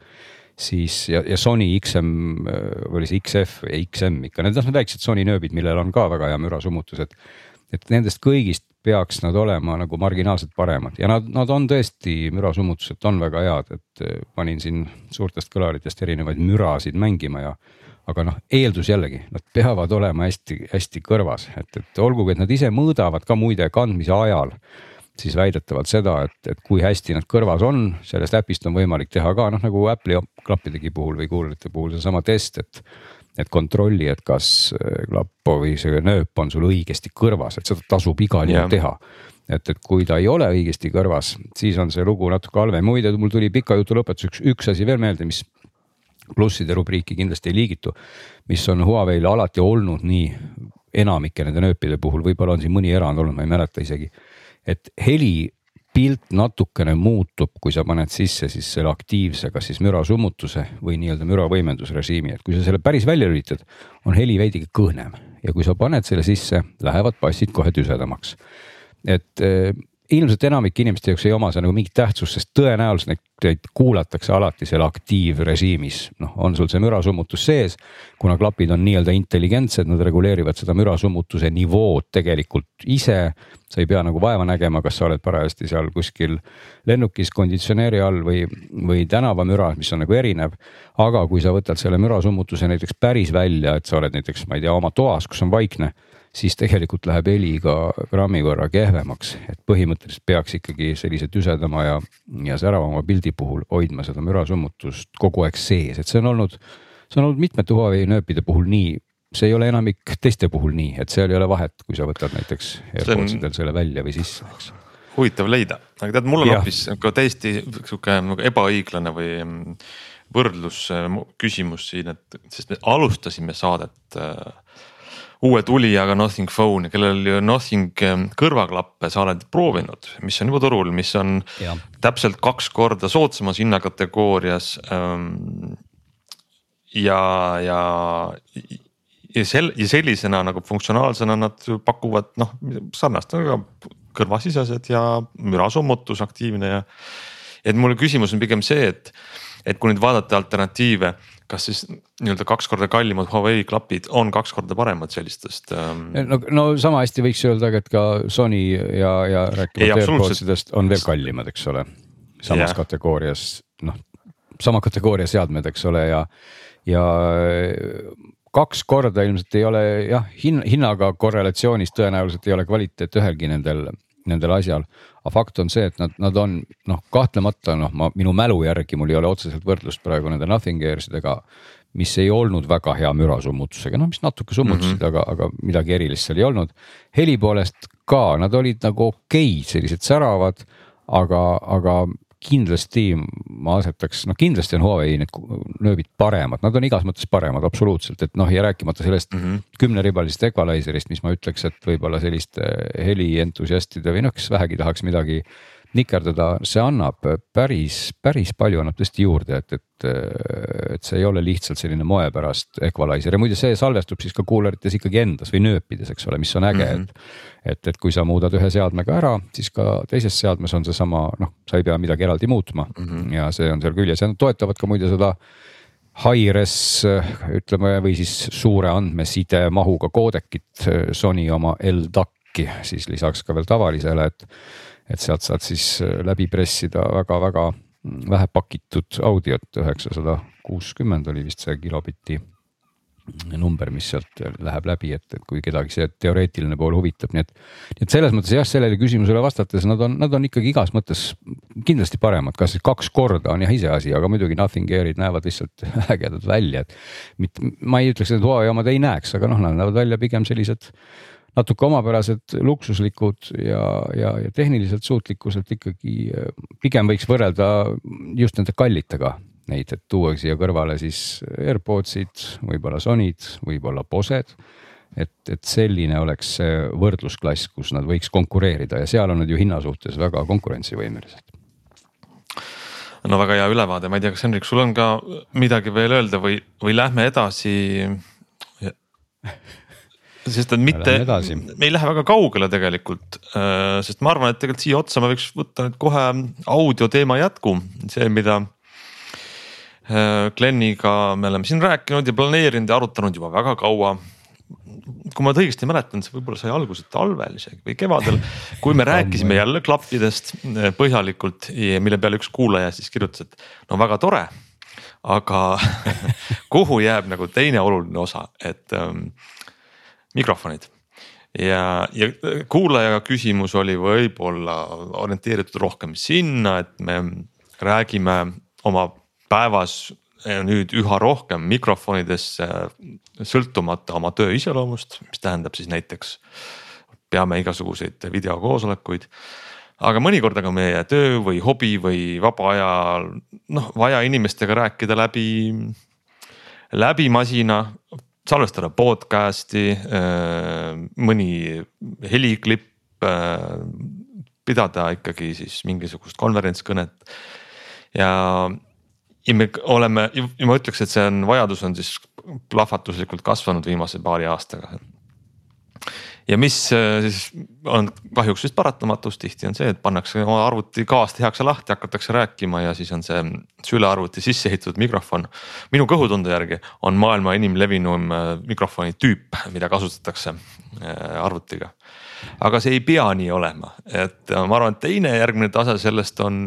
siis ja, ja Sony XM või oli see XF ja XM ikka, need on väiksed Sony nööbid, millel on ka väga hea mürasummutus, et. nendest kõigist peaks nad olema nagu marginaalselt paremad ja nad, nad on tõesti mürasummutuselt on väga head, et panin siin suurtest kõlaritest erinevaid mürasid mängima ja aga noh, eeldus jällegi, nad peavad olema hästi-hästi kõrvas, et, et olgugi, et nad ise mõõdavad ka muide kandmise ajal siis väidetavalt seda, et, et kui hästi nad kõrvas on, sellest äpist on võimalik teha ka noh, nagu Apple'i klappidegi puhul või kuulajate puhul seesama test, et. et kontrolli, et kas äh, klapp või see nööp on sul õigesti kõrvas, et seda tasub igal juhul teha. Et, et kui ta ei ole õigesti kõrvas, siis on see lugu natuke halvem, muide mul tuli pika jutu lõpetuseks üks asi veel meelde, mis plusside rubriiki kindlasti ei liigitu, mis on Huawei'l alati olnud nii enamike nende nööpide puhul, võib-olla on siin mõni erand olnud, ma ei mäleta isegi. et heli pilt natukene muutub, kui sa paned sisse siis selle aktiivse, kas siis mürasummutuse või nii-öelda müravõimendusrežiimi, et kui sa selle päris välja lülitad, on heli veidike kõhnem ja kui sa paned selle sisse, lähevad bassid kohe tüsedamaks. et ilmselt enamike inimeste jaoks ei oma see nagu mingit tähtsust, sest tõenäoliselt neid kuulatakse alati seal aktiivrežiimis. noh, on sul see mürasummutus sees, kuna klapid on nii-öelda intelligentsed, nad reguleerivad seda mürasummutuse nivood tegelikult ise. sa ei pea nagu vaeva nägema, kas sa oled parajasti seal kuskil lennukis konditsioneeri all või, või tänavamüras, mis on nagu erinev. aga kui sa võtad selle mürasummutuse näiteks päris välja, et sa oled näiteks, ma ei tea, oma toas, kus on vaikne siis tegelikult läheb heli ka grammi võrra kehvemaks, et põhimõtteliselt peaks ikkagi sellise tüsedama ja, ja säravama pildi puhul hoidma seda mürasummutust kogu aeg sees, et see on olnud, see on olnud mitmete Huawei nööpide puhul nii see ei ole enamik teiste puhul nii, et seal ei ole vahet, kui sa võtad näiteks AirPods idel selle välja või sisse, eks. huvitav leida, aga tead, mul on hoopis ka täiesti sihuke ebaõiglane või mm, võrdlus küsimus siin, et sest me alustasime saadet äh, uue tulijaga Nothing Phone, kellel ju Nothing ähm, kõrvaklappe sa oled proovinud, mis on juba turul, mis on ja. täpselt kaks korda soodsamas hinnakategoorias. Ähm, ja, ja, ja sel- ja sellisena nagu funktsionaalsena nad pakuvad noh sarnast nagu kõrvasisesed ja mürasummutus aktiivne ja. et mul küsimus on pigem see, et, et kui nüüd vaadata alternatiive kas siis nii-öelda kaks korda kallimad Huawei klapid on kaks korda paremad sellistest ähm...? no, no sama hästi võiks öelda et ka Sony ja, ja rääkimata AirPodsidest on veel kallimad, eks ole. samas yeah. kategoorias noh, sama kategooria seadmed, eks ole, ja, ja kaks korda ilmselt ei ole jah, hin-, hinnaga korrelatsioonis tõenäoliselt ei ole kvaliteet ühelgi nendel, nendel asjal aga fakt on see, et nad, nad on noh, kahtlemata noh, ma minu mälu järgi mul ei ole otseselt võrdlust praegu nende Nothing Air sidega. mis ei olnud väga hea mürasummutusega, noh, mis natuke summutasid mm, -hmm. aga, aga midagi erilist seal ei olnud. heli poolest ka, nad olid nagu okeid, sellised säravad, aga, aga kindlasti ma asetaks, noh kindlasti on Huawei need nööbid paremad, nad on igas mõttes paremad absoluutselt, et noh, ja rääkimata sellest mm -hmm. kümneribalisest equalizer'ist, mis ma ütleks, et võib-olla selliste helientusiastide või noh, kes vähegi tahaks midagi nikerdada, see annab päris, päris palju annab tõesti juurde, et, et, et see ei ole lihtsalt selline moe pärast equalizer ja muide, see salvestub siis ka kuulerites ikkagi endas või nööpides, eks ole, mis on äge mm, -hmm. et. et, et kui sa muudad ühe seadmega ära, siis ka teises seadmes on seesama, noh, sa ei pea midagi eraldi muutma mm -hmm. ja see on seal küljes ja nad toetavad ka muide seda Hi-Res ütleme, või siis suure andmeside mahuga koodekit Sony oma LDAC-i siis lisaks ka veel tavalisele, et et sealt saad siis äh, läbi pressida väga-väga vähe pakitud audiot, üheksasada kuuskümmend oli vist see kilobitti number, mis sealt läheb läbi, et, et kui kedagi see teoreetiline pool huvitab, nii et. et selles mõttes jah, sellele küsimusele vastates nad on, nad on ikkagi igas mõttes kindlasti paremad, kas siis kaks korda on jah iseasi, aga muidugi Nothing Air'id näevad lihtsalt ägedad välja, et. mitte, ma ei ütleks, et Huawei omad ei näeks, aga noh, nad näevad välja pigem sellised natuke omapärased, luksuslikud ja, ja, ja tehniliselt suutlikkuselt ikkagi äh, pigem võiks võrrelda just nende kallitega neid, et tuua siia kõrvale siis AirPodsid, võib-olla Sonyd, võib-olla Bose'd. et, et selline oleks see võrdlusklass, kus nad võiks konkureerida ja seal on nad ju hinna suhtes väga konkurentsivõimelised. No väga hea ülevaade, ma ei tea, kas Henrik, sul on ka midagi veel öelda või, või lähme edasi sest et mitte, me ei lähe väga kaugele tegelikult, äh, sest ma arvan, et tegelikult siia otsa ma võiks võtta nüüd kohe audio teema jätku, see, mida. Äh, Gleniga me oleme siin rääkinud ja planeerinud ja arutanud juba väga kaua. kui ma nüüd õigesti mäletan, see võib-olla sai alguse talvel isegi või kevadel, kui me rääkisime jälle klappidest äh, põhjalikult, mille peale üks kuulaja siis kirjutas, et no väga tore aga kuhu jääb nagu teine oluline osa, et ähm, mikrofonid ja, ja kuulaja küsimus oli võib-olla orienteeritud rohkem sinna, et me räägime oma päevas nüüd üha rohkem mikrofonidesse, sõltumata oma töö iseloomust, mis tähendab siis näiteks peame igasuguseid videokoosolekuid. aga mõnikord aga meie töö või hobi või vaba ajal noh, vaja inimestega rääkida läbi, läbi masina salvestada podcast'i, äh, mõni heliklipp, äh, pidada ikkagi siis mingisugust konverentskõnet. ja, ja me oleme ja ma ütleks, et see on, vajadus on siis plahvatuslikult kasvanud viimase paari aastaga ja mis äh, siis on kahjuks vist paratamatus tihti on see, et pannakse oma arvuti kaas tehakse lahti, hakatakse rääkima ja siis on see sülearvuti sisse ehitatud mikrofon. minu kõhutunde järgi on maailma enim levinum äh, mikrofoni tüüp, mida kasutatakse äh, arvutiga. aga see ei pea nii olema, et ma arvan, et teine järgmine tase sellest on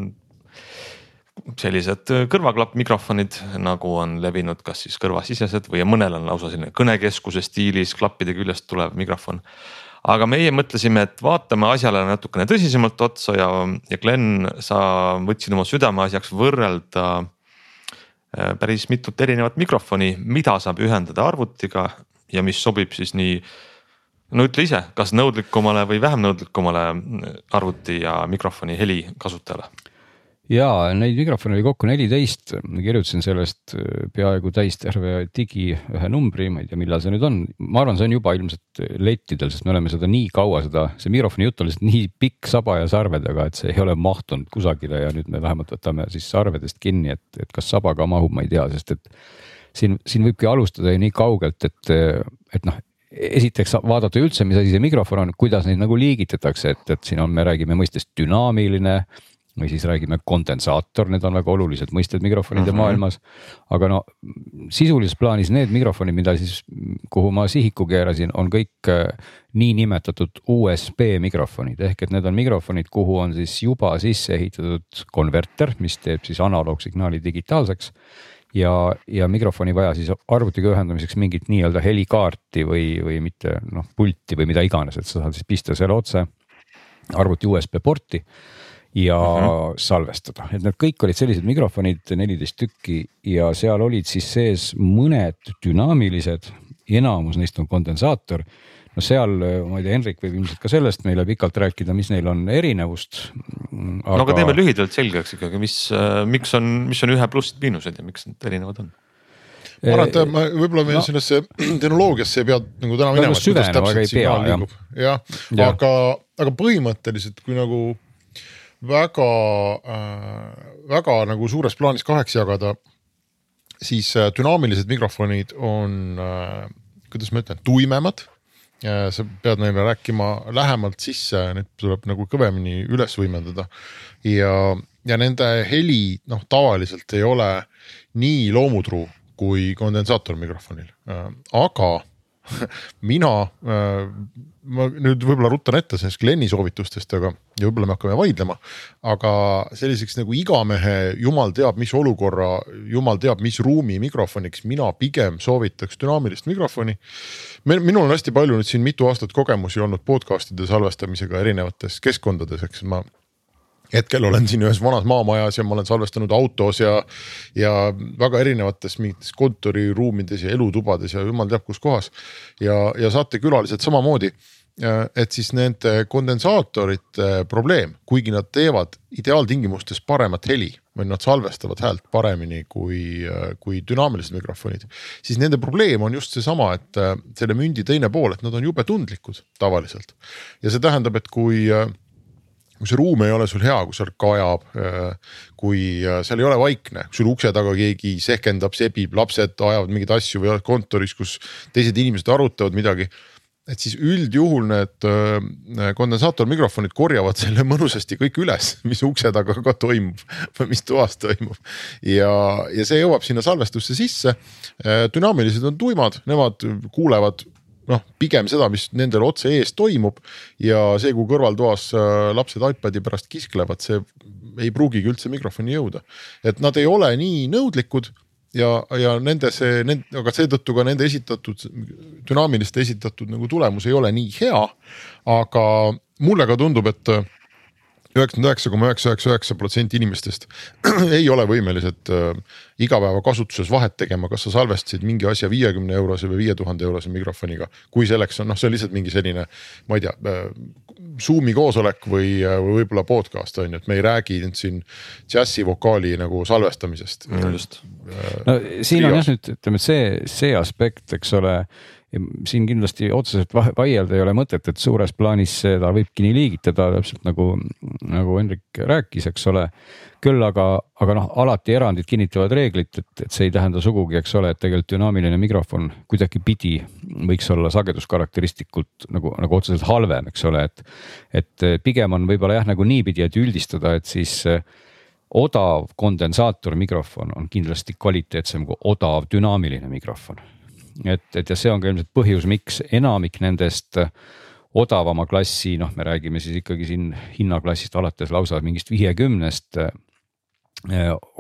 sellised kõrvaklappmikrofonid, nagu on levinud, kas siis kõrvasisesed või mõnel on lausa selline kõnekeskuse stiilis klappide küljest tulev mikrofon. aga meie mõtlesime, et vaatame asjale natukene tõsisemalt otsa ja, ja Glen, sa võtsid oma südameasjaks võrrelda äh, päris mitut erinevat mikrofoni, mida saab ühendada arvutiga ja mis sobib siis nii no ütle ise, kas nõudlikumale või vähem nõudlikumale arvuti ja mikrofoni heli kasutajale ja neid mikrofone oli kokku neliteist, ma kirjutasin sellest äh, peaaegu täis terve digi ühe numbri, ma ei tea, millal see nüüd on, ma arvan, see on juba ilmselt lettidel, sest me oleme seda nii kaua seda, see mikrofoni jutt on lihtsalt nii pikk saba ja sarvedega, et see ei ole mahtunud kusagile ja nüüd me vähemalt võtame siis sarvedest kinni, et, et kas saba ka mahub, ma ei tea, sest et siin, siin võibki alustada ju nii kaugelt, et, et noh, esiteks vaadata üldse, mis asi see mikrofon on, kuidas neid nagu liigitatakse, et, et siin on, me räägime mõistest dünaamiline või siis räägime kondensaator, need on väga olulised mõisted mikrofonide mm -hmm. maailmas. aga no sisulises plaanis need mikrofonid, mida siis, kuhu ma sihiku keerasin, on kõik äh, niinimetatud USB mikrofonid ehk et need on mikrofonid, kuhu on siis juba sisse ehitatud konverter, mis teeb siis analoogsignaali digitaalseks ja, ja mikrofoni vaja siis arvutiga ühendamiseks mingit nii-öelda helikaarti või, või mitte noh, pulti või mida iganes, et sa saad siis pista selle otse arvuti USB porti ja uh mhm. -huh. salvestada, et need kõik olid sellised mikrofonid, neliteist tükki ja seal olid siis sees mõned dünaamilised, enamus neist on kondensaator no seal, ma ei tea, Henrik võib ilmselt ka sellest meile pikalt rääkida, mis neil on erinevust aga.... no aga teeme lühidalt selgeks ikkagi, mis, äh, miks on, mis on ühe plussid-miinused ja miks need erinevad on? ma arvan, et ma võib-olla meil no, sellesse tehnoloogiasse ei pea nagu täna minema. süvenema, aga ei pea jah. jah ja., aga, aga põhimõtteliselt kui nagu väga äh,, väga nagu suures plaanis kaheks jagada, siis äh, dünaamilised mikrofonid on äh,, kuidas ma ütlen, tuimemad sa pead neile rääkima lähemalt sisse, neid tuleb nagu kõvemini üles võimendada. ja, ja nende heli noh, tavaliselt ei ole nii loomutruu kui kondensaatormikrofonil, aga mina, ma nüüd võib-olla ruttan ette sellest Glenni soovitustest, aga ja võib-olla me hakkame vaidlema. aga selliseks nagu igamehe, jumal teab, mis olukorra, jumal teab, mis ruumi mikrofoniks mina pigem soovitaks dünaamilist mikrofoni. minul on hästi palju nüüd siin mitu aastat kogemusi olnud podcast'ide salvestamisega erinevates keskkondades, eks ma hetkel olen siin ühes vanas maamajas ja ma olen salvestanud autos ja, ja väga erinevates mingites kontoriruumides ja elutubades ja jumal teab kus kohas. ja, ja saatekülalised samamoodi. et siis nende kondensaatorite probleem, kuigi nad teevad ideaaltingimustes paremat heli või nad salvestavad häält paremini kui, kui dünaamilised mikrofonid. siis nende probleem on just seesama, et selle mündi teine pool, et nad on jube tundlikud tavaliselt. ja see tähendab, et kui kui see ruum ei ole sul hea, kui seal kajab, äh, kui äh, seal ei ole vaikne, sul ukse taga keegi sehkendab, sebib, lapsed ajavad mingeid asju või oled kontoris, kus teised inimesed arutavad midagi. et siis üldjuhul need äh, kondensaatormikrofonid korjavad selle mõnusasti kõik üles, mis ukse taga ka toimub või mis toas toimub. ja, ja see jõuab sinna salvestusse sisse. dünaamilised on tuimad, nemad kuulevad noh, pigem seda, mis nendel otse ees toimub ja see, kui kõrvaltoas äh, lapsed iPad'i pärast kisklevad, see ei pruugigi üldse mikrofoni jõuda. et nad ei ole nii nõudlikud ja, ja nende see, aga seetõttu ka nende esitatud, dünaamiliste esitatud nagu tulemus ei ole nii hea. aga mulle ka tundub, et üheksakümmend üheksa koma üheksa üheksa üheksa protsenti inimestest ei ole võimelised äh, igapäevakasutuses vahet tegema, kas sa salvestasid mingi asja viiekümne eurose või viie tuhande eurose mikrofoniga. kui selleks on, noh, see on lihtsalt mingi selline, ma ei tea äh,, Zoom'i koosolek või, äh, või võib-olla podcast on ju, et me ei räägi nüüd siin džässivokaali nagu salvestamisest no,. just äh,. no siin on jah nüüd ütleme, see, see aspekt, eks ole siin kindlasti otseselt vaielda ei ole mõtet, et suures plaanis seda võibki nii liigitada täpselt nagu, nagu Hendrik rääkis, eks ole. küll aga, aga noh, alati erandid kinnitavad reeglit, et, et see ei tähenda sugugi, eks ole, et tegelikult dünaamiline mikrofon kuidagipidi võiks olla sageduskarakteristikult nagu, nagu otseselt halvem, eks ole, et. et pigem on võib-olla jah, nagu niipidi, et üldistada, et siis odav kondensaatormikrofon on kindlasti kvaliteetsem kui odav dünaamiline mikrofon et, et ja see on ka ilmselt põhjus, miks enamik nendest odavama klassi, noh, me räägime siis ikkagi siin hinnaklassist alates lausa mingist viiekümnest.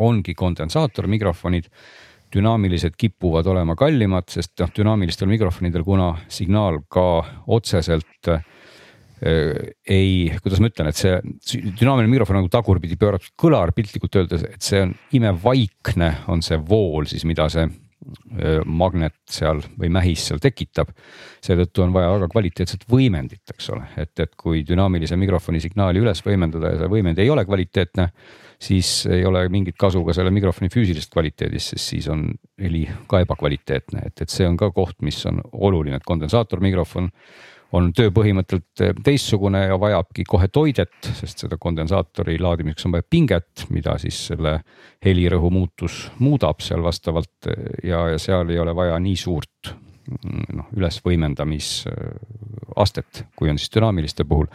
ongi kondensaatormikrofonid, dünaamilised kipuvad olema kallimad, sest noh, dünaamilistel mikrofonidel, kuna signaal ka otseselt ei, kuidas ma ütlen, et see dünaamiline mikrofon nagu tagurpidi pööratud kõlar piltlikult öeldes, et see on imevaikne, on see vool siis, mida see magnet seal või mähis seal tekitab. seetõttu on vaja väga kvaliteetset võimendit, eks ole, et, et kui dünaamilise mikrofoni signaali üles võimendada ja see võimend ei ole kvaliteetne, siis ei ole mingit kasu ka selle mikrofoni füüsilisest kvaliteedist, sest siis on heli ka ebakvaliteetne, et, et see on ka koht, mis on oluline, et kondensaatormikrofon on töö põhimõttelt eh, teistsugune ja vajabki kohe toidet, sest seda kondensaatori laadimiseks on vaja pinget, mida siis selle helirõhu muutus muudab seal vastavalt eh, ja, ja seal ei ole vaja nii suurt mm, noh, ülesvõimendamisastet, kui on siis dünaamiliste puhul.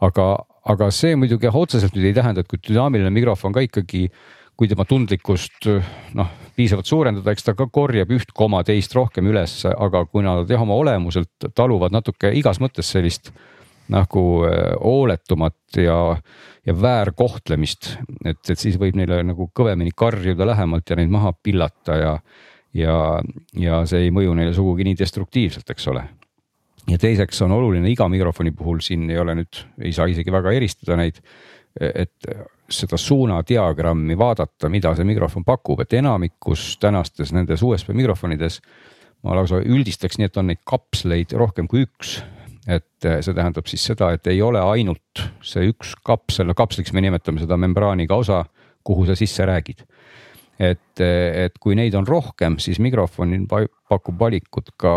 aga, aga see muidugi otseselt nüüd ei tähenda, et kui dünaamiline mikrofon ka ikkagi kui tema tundlikkust noh, piisavalt suurendada, eks ta ka korjab üht koma teist rohkem üles, aga kui nad jah, oma olemuselt taluvad natuke igas mõttes sellist nagu äh, hooletumat ja, ja väärkohtlemist, et, et siis võib neile nagu kõvemini karjuda lähemalt ja neid maha pillata ja, ja, ja see ei mõju neile sugugi nii destruktiivselt, eks ole. ja teiseks on oluline iga mikrofoni puhul siin ei ole nüüd, ei saa isegi väga eristada neid, et seda suunadiagrammi vaadata, mida see mikrofon pakub, et enamikus tänastes nendes USB mikrofonides ma lausa üldistaks nii, et on neid kapsleid rohkem kui üks. et eh, see tähendab siis seda, et ei ole ainult see üks kapsel, no kapsliks me nimetame seda membraaniga osa, kuhu sa sisse räägid et, et kui neid on rohkem, siis mikrofon pakub valikut ka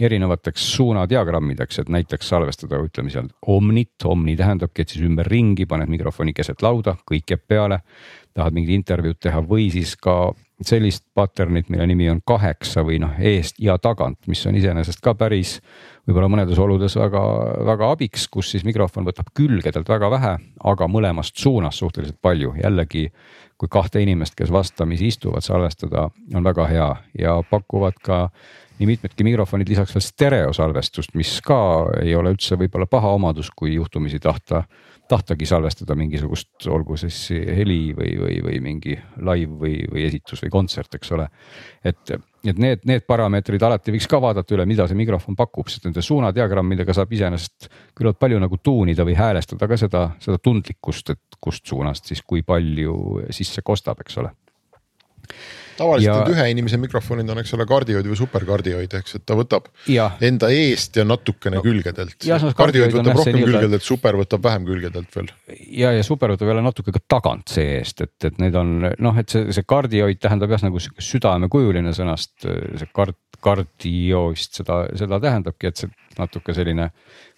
erinevateks suunadiagrammideks, et näiteks salvestada, ütleme seal omnit, omni tähendabki, et siis ümberringi paned mikrofoni keset lauda, kõik jääb peale. tahad mingit intervjuud teha või siis ka sellist pattern'it, mille nimi on kaheksa või noh, eest ja tagant, mis on iseenesest ka päris võib-olla mõnedes oludes väga-väga abiks, kus siis mikrofon võtab külgedelt väga vähe, aga mõlemast suunast suhteliselt palju, jällegi kui kahte inimest, kes vastamisi istuvad, salvestada on väga hea ja pakuvad ka nii mitmedki mikrofonid lisaks veel stereosalvestust, mis ka ei ole üldse võib-olla paha omadus, kui juhtumisi tahta, tahtagi salvestada mingisugust, olgu siis heli või, või, või mingi live või, või esitus või kontsert, eks ole. et et need, need parameetrid alati võiks ka vaadata üle, mida see mikrofon pakub, sest nende suunadiagrammidega saab iseenesest küllalt palju nagu tuunida või häälestada ka seda, seda tundlikkust, et kust suunast siis kui palju sisse kostab, eks ole tavaliselt ja... need ühe inimese mikrofonid on, eks ole, kardioid või superkardioid, eks, et ta võtab ja. enda eest ja natukene no, külgedelt. kardioid võtab rohkem nii, külgedelt, super võtab vähem külgedelt veel. ja, ja super võtab jälle natuke ka tagant see-eest, et, et need on noh, et see, see kardioid tähendab jah, nagu südamekujuline sõnast, see kard, kardioist seda, seda tähendabki, et see natuke selline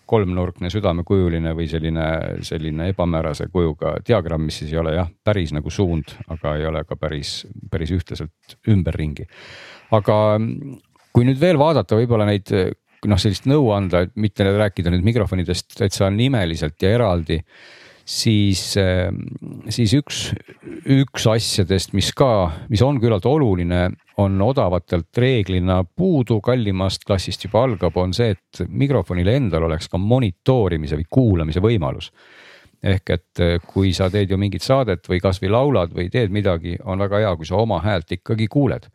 kolmnurkne südamekujuline või selline, selline ebamäärase kujuga diagramm, mis siis ei ole jah, päris nagu suund, aga ei ole ka päris, päris ühtlaselt ümberringi. aga kui nüüd veel vaadata võib-olla neid noh, sellist nõu anda, et mitte rääkida nüüd mikrofonidest täitsa nimeliselt ja eraldi siis, ehm, siis üks, üks asjadest, mis ka, mis on küllalt oluline, on odavatelt reeglina puudu, kallimast klassist juba algab, on see, et mikrofonil endal oleks ka monitoorimise või kuulamise võimalus ehk et eh, kui sa teed ju mingit saadet või kasvõi laulad või teed midagi, on väga hea, kui sa oma häält ikkagi kuuled.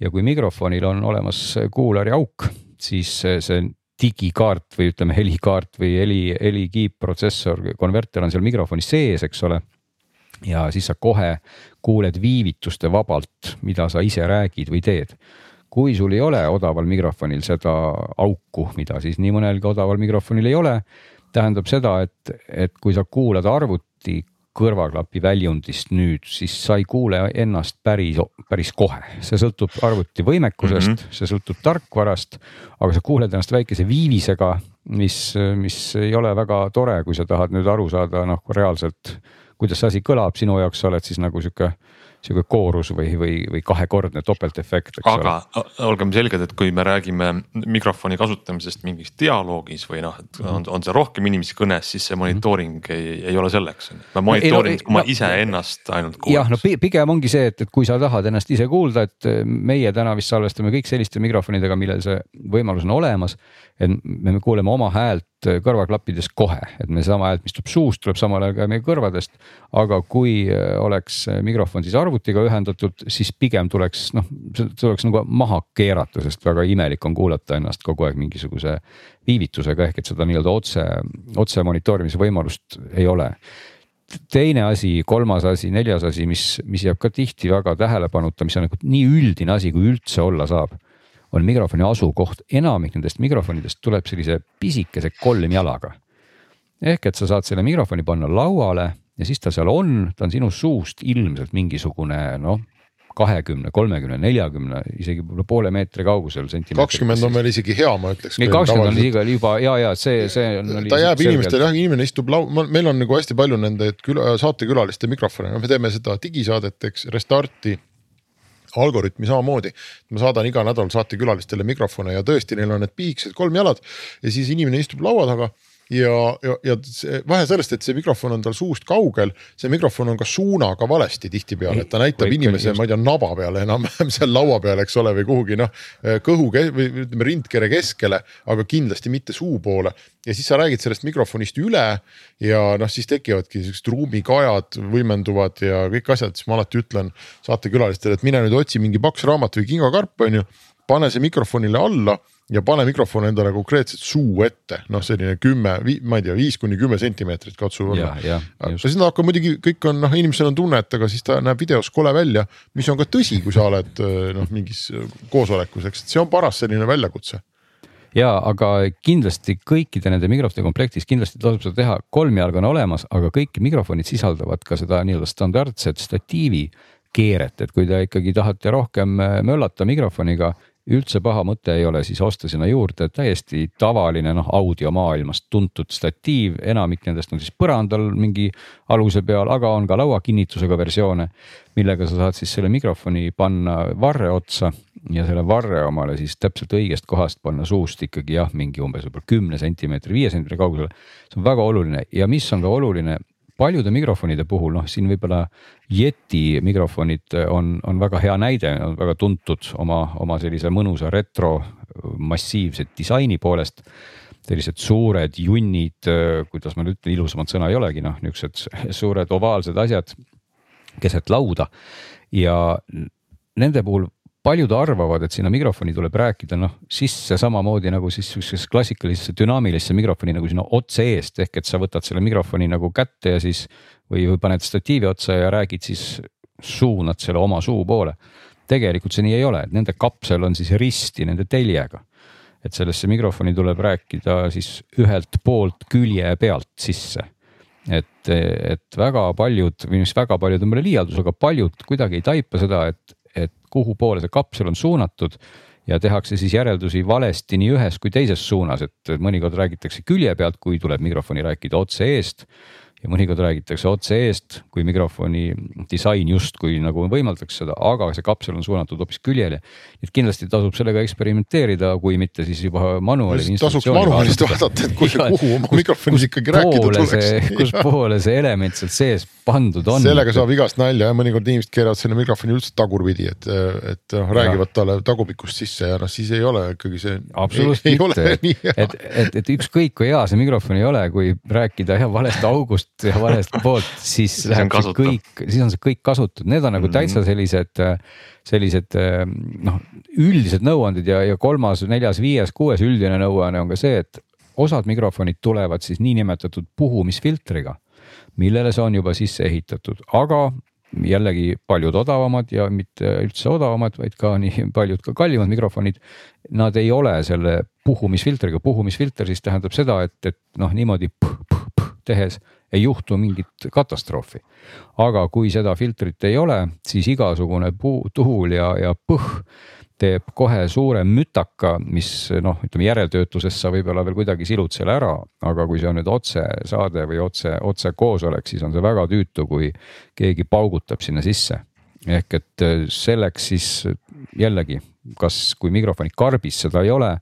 ja kui mikrofonil on olemas kuulari auk, siis see digikaart või ütleme, helikaart või heli, helikiip, protsessor, konverter on seal mikrofoni sees, eks ole. ja siis sa kohe kuuled viivituste vabalt, mida sa ise räägid või teed. kui sul ei ole odaval mikrofonil seda auku, mida siis nii mõnelgi odaval mikrofonil ei ole, tähendab seda, et, et kui sa kuulad arvuti kõrvaklapi väljundist nüüd, siis sa ei kuule ennast päris, päris kohe, see sõltub arvuti võimekusest mm, -hmm. see sõltub tarkvarast, aga sa kuuled ennast väikese viivisega, mis, mis ei ole väga tore, kui sa tahad nüüd aru saada, noh reaalselt, kuidas see asi kõlab, sinu jaoks sa oled siis nagu sihuke sihuke koorus või, või, või kahekordne topeltefekt. aga ole. olgem selged, et kui me räägime mikrofoni kasutamisest mingis dialoogis või noh, et on, on see rohkem inimesi kõnes, siis see monitooring mm -hmm. ei, ei ole selleks. ma monitoorin, kui ma no, iseennast ainult kuulen. jah, no pigem ongi see, et, et kui sa tahad ennast ise kuulda, et meie täna vist salvestame kõik selliste mikrofonidega, millel see võimalus on olemas et me kuuleme oma häält kõrvaklappides kohe, et me sama häält, mis tuleb suust, tuleb samal ajal ka meie kõrvadest. aga kui äh, oleks mikrofon siis arvutiga ühendatud, siis pigem tuleks noh, tuleks nagu maha keerata, sest väga imelik on kuulata ennast kogu aeg mingisuguse viivitusega ehk et seda nii-öelda otse, otse monitoorimise võimalust ei ole teine asi, kolmas asi, neljas asi, mis, mis jääb ka tihti väga tähelepanuta, mis on nagu nii üldine asi, kui üldse olla saab. On mikrofoni asukoht, enamik nendest mikrofonidest tuleb sellise pisikese kolmjalaga. ehk et sa saad selle mikrofoni panna lauale ja siis ta seal on, ta on sinu suust ilmselt mingisugune noh, kahekümne, kolmekümne, neljakümne, isegi võib-olla poole meetri kaugusel kakskümmend on veel isegi hea, ma ütleks. kakskümmend on igal juba ja, ja see, see on. ta jääb inimestele jah, inimene istub lau-, meil on nagu hästi palju nende küla, saatekülaliste mikrofone, no me teeme seda digisaadet, eks, Restarti algoritmi samamoodi. ma saadan iga nädal saatekülalistele mikrofone ja tõesti, neil on need piiksed kolm jalad ja siis inimene istub laua taga ja, ja, ja see vahe sellest, et see mikrofon on tal suust kaugel, see mikrofon on ka suunaga valesti tihtipeale, et ta näitab Kõik inimese, ma ei tea, naba peale enam-vähem seal laua peal, eks ole, või kuhugi noh kõhu või ütleme rindkere keskele, aga kindlasti mitte suu poole. ja siis sa räägid sellest mikrofonist üle ja noh, siis tekivadki siuksed ruumikajad võimenduvad ja kõik asjad, siis ma alati ütlen saatekülalistele, et mine nüüd otsi mingi paks raamat või kingakarp on ju, pane see mikrofonile alla ja pane mikrofon endale konkreetselt suu ette, noh, selline kümme, ma ei tea, viis kuni kümme sentimeetrit katsu olla. aga siis nad hakkavad muidugi, kõik on noh, inimesel on tunne, et aga siis ta näeb videos kole välja, mis on ka tõsi, kui sa oled noh, mingis koosolekus, eks, et see on paras selline väljakutse. Ja aga kindlasti kõikide nende mikrofonide komplektis kindlasti tasub seda teha, kolm jalga on olemas, aga kõik mikrofonid sisaldavad ka seda nii-öelda standardset statiivi keeret, et kui te ikkagi tahate rohkem möllata mikrofoniga üldse paha mõte ei ole siis osta sinna juurde. Täiesti tavaline noh, audiomaailmast tuntud statiiv, enamik nendest on siis põrandal mingi aluse peal, aga on ka lauakinnitusega versioone, millega sa saad siis selle mikrofoni panna varre otsa ja selle varre omale siis täpselt õigest kohast panna suust ikkagi jah, mingi umbes võib-olla kümne sentimeetri, viie sentimeetri kaugusele. see on väga oluline. Ja mis on ka oluline, paljude mikrofonide puhul, noh siin võib-olla Yeti mikrofonid on, on väga hea näide, on väga tuntud oma, oma sellise mõnusa retro massiivse disaini poolest. sellised suured junnid, kuidas ma nüüd ütlen, ilusamat sõna ei olegi, noh niisugused suured ovaalsed asjad keset lauda ja nende puhul paljud arvavad, et sinna mikrofoni tuleb rääkida noh sisse samamoodi nagu siis sihukesesse klassikalisesse dünaamilisse mikrofoni nagu sinna otse eest, ehk et sa võtad selle mikrofoni nagu kätte ja siis või, või paned statiivi otsa ja räägid siis, suunad selle oma suu poole. tegelikult see nii ei ole, et nende kapsel on siis risti nende teljega. et sellesse mikrofoni tuleb rääkida siis ühelt poolt külje pealt sisse et, et väga paljud, või mis väga paljud on mulle liialdus, aga paljud kuidagi ei taipa seda, et kuhu poole see kapsel on suunatud ja tehakse siis järeldusi valesti nii ühes kui teises suunas, et mõnikord räägitakse külje pealt, kui tuleb mikrofoni rääkida otse eest ja mõnikord räägitakse otse eest, kui mikrofoni disain justkui nagu võimaldaks seda, aga see kapsel on suunatud hoopis küljele. et kindlasti tasub sellega eksperimenteerida, kui mitte siis juba manuaali. tasuks manuaalist vaadata, et kus, kuhu oma mikrofonis ikkagi rääkida tuleks. kus poole see element sealt sees pandud on. sellega saab igast nalja ja mõnikord inimesed keeravad selle mikrofoni üldse tagurpidi, et, et noh, räägivad talle tagumikust sisse ja noh, siis ei ole ikkagi see. absoluutselt mitte, et, et, et ükskõik kui hea see mikrofon ei ole, kui rääkida jah valest august ja valest poolt, siis läheb see kõik, siis on see kõik kasutatud, need on nagu mhm. täitsa sellised, sellised noh, üldised nõuanded ja, ja kolmas, neljas, viies, kuues üldine nõuanne on ka see, et osad mikrofonid tulevad siis niinimetatud puhumisfiltriga, millele see on juba sisse ehitatud, aga jällegi paljud odavamad ja mitte üldse odavamad, vaid ka nii paljud ka kallimad mikrofonid. Nad ei ole selle puhumisfiltriga, puhumisfilter siis tähendab seda, et, et noh, niimoodi puh, tehes ei juhtu mingit katastroofi. aga kui seda filtrit ei ole, siis igasugune puu, tuul ja, ja põh teeb kohe suure mütaka, mis noh, ütleme järeltöötluses sa võib-olla veel kuidagi silud selle ära, aga kui see on nüüd otsesaade või otse, otsekoosolek, siis on see väga tüütu, kui keegi paugutab sinna sisse. ehk et selleks siis jällegi, kas, kui mikrofoni karbis seda ei ole,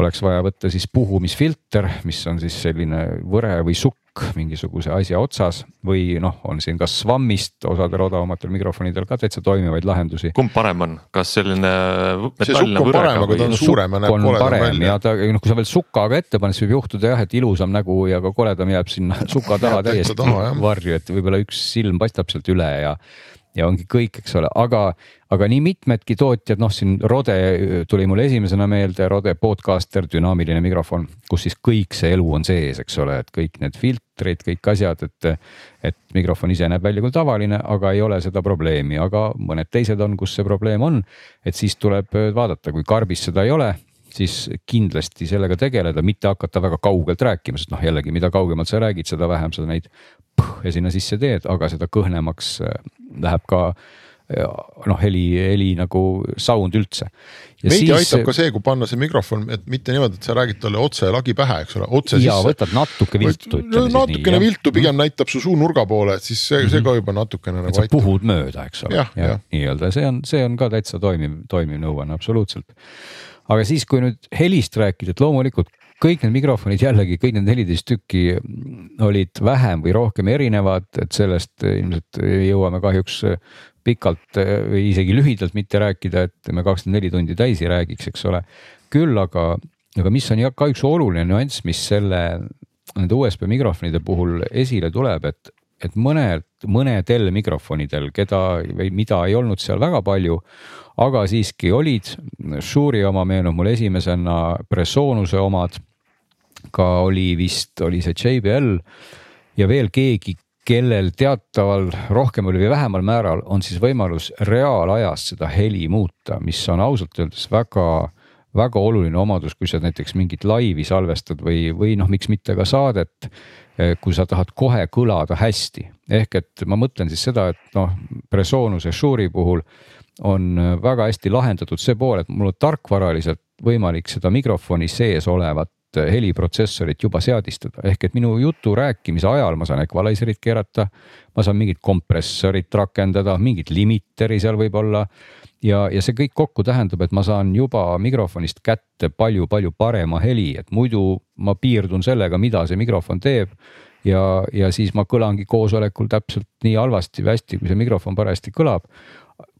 oleks vaja võtta siis puhumisfilter, mis on siis selline võre või sukk mingisuguse asja otsas või noh, on siin kas SWAM-ist osadel odavamatel mikrofonidel ka täitsa toimivaid lahendusi. kumb parem on, kas selline metalline võre? parem, aga ta on välja. ja ta noh, kui sa veel sukaga ette paned, siis võib juhtuda jah, et ilusam nägu ja ka koledam jääb sinna suka taha täiesti varju, et võib-olla üks silm paistab sealt üle ja ja ongi kõik, eks ole, aga, aga nii mitmedki tootjad, noh, siin Rode tuli mulle esimesena meelde, Rode podcaster, dünaamiline mikrofon, kus siis kõik see elu on sees, eks ole, et kõik need filtrid, kõik asjad, et. et mikrofon ise näeb välja kui tavaline, aga ei ole seda probleemi, aga mõned teised on, kus see probleem on. et siis tuleb vaadata, kui karbis seda ei ole siis kindlasti sellega tegeleda, mitte hakata väga kaugelt rääkima, sest noh, jällegi, mida kaugemalt sa räägid, seda vähem sa neid ja sinna sisse teed, aga seda kõhnemaks äh, läheb ka noh, heli, heli nagu sound üldse. veidi siis, aitab ka see, kui panna see mikrofon, et mitte niimoodi, et sa räägid talle otse lagi pähe, eks ole, otse ja, sisse. võtad natuke viltu. No, natukene nii, viltu pigem mm. näitab su suu nurga poole, et siis see mm, -hmm. see ka juba natukene nagu aitab. puhud mööda, eks ole, nii-öelda see on, see on ka täitsa toimiv, toimiv nõuanne absoluutselt aga siis, kui nüüd helist rääkida, et loomulikult kõik need mikrofonid jällegi, kõik need neliteist tükki olid vähem või rohkem erinevad, et sellest ilmselt jõuame kahjuks pikalt või isegi lühidalt mitte rääkida, et me kakskümmend neli tundi täis ei räägiks, eks ole. küll aga, aga mis on ka üks oluline nüanss, mis selle, nende USB mikrofonide puhul esile tuleb, et, et mõned, mõnedel mikrofonidel, keda või mida ei olnud seal väga palju aga siiski olid, Shure'i oma meenub mul esimesena, Presonuse omad. Ka oli vist, oli see JBL ja veel keegi, kellel teataval rohkem või vähemal määral on siis võimalus reaalajas seda heli muuta, mis on ausalt öeldes väga väga oluline omadus, kui sa näiteks mingit laivi salvestad või, või noh, miks mitte ka saadet. kui sa tahad kohe kõlada hästi, ehk et ma mõtlen siis seda, et noh, Presonuse Shure'i puhul on väga hästi lahendatud see pool, et mul on tarkvaraliselt võimalik seda mikrofoni sees olevat äh, heliprotsessorit juba seadistada, ehk et minu jutu rääkimise ajal ma saan equalizer'it keerata. ma saan mingit kompressorit rakendada, mingit limiteri seal võib-olla. ja, ja see kõik kokku tähendab, et ma saan juba mikrofonist kätte palju-palju parema heli, et muidu ma piirdun sellega, mida see mikrofon teeb ja, ja siis ma kõlangi koosolekul täpselt nii halvasti või hästi, kui see mikrofon parajasti kõlab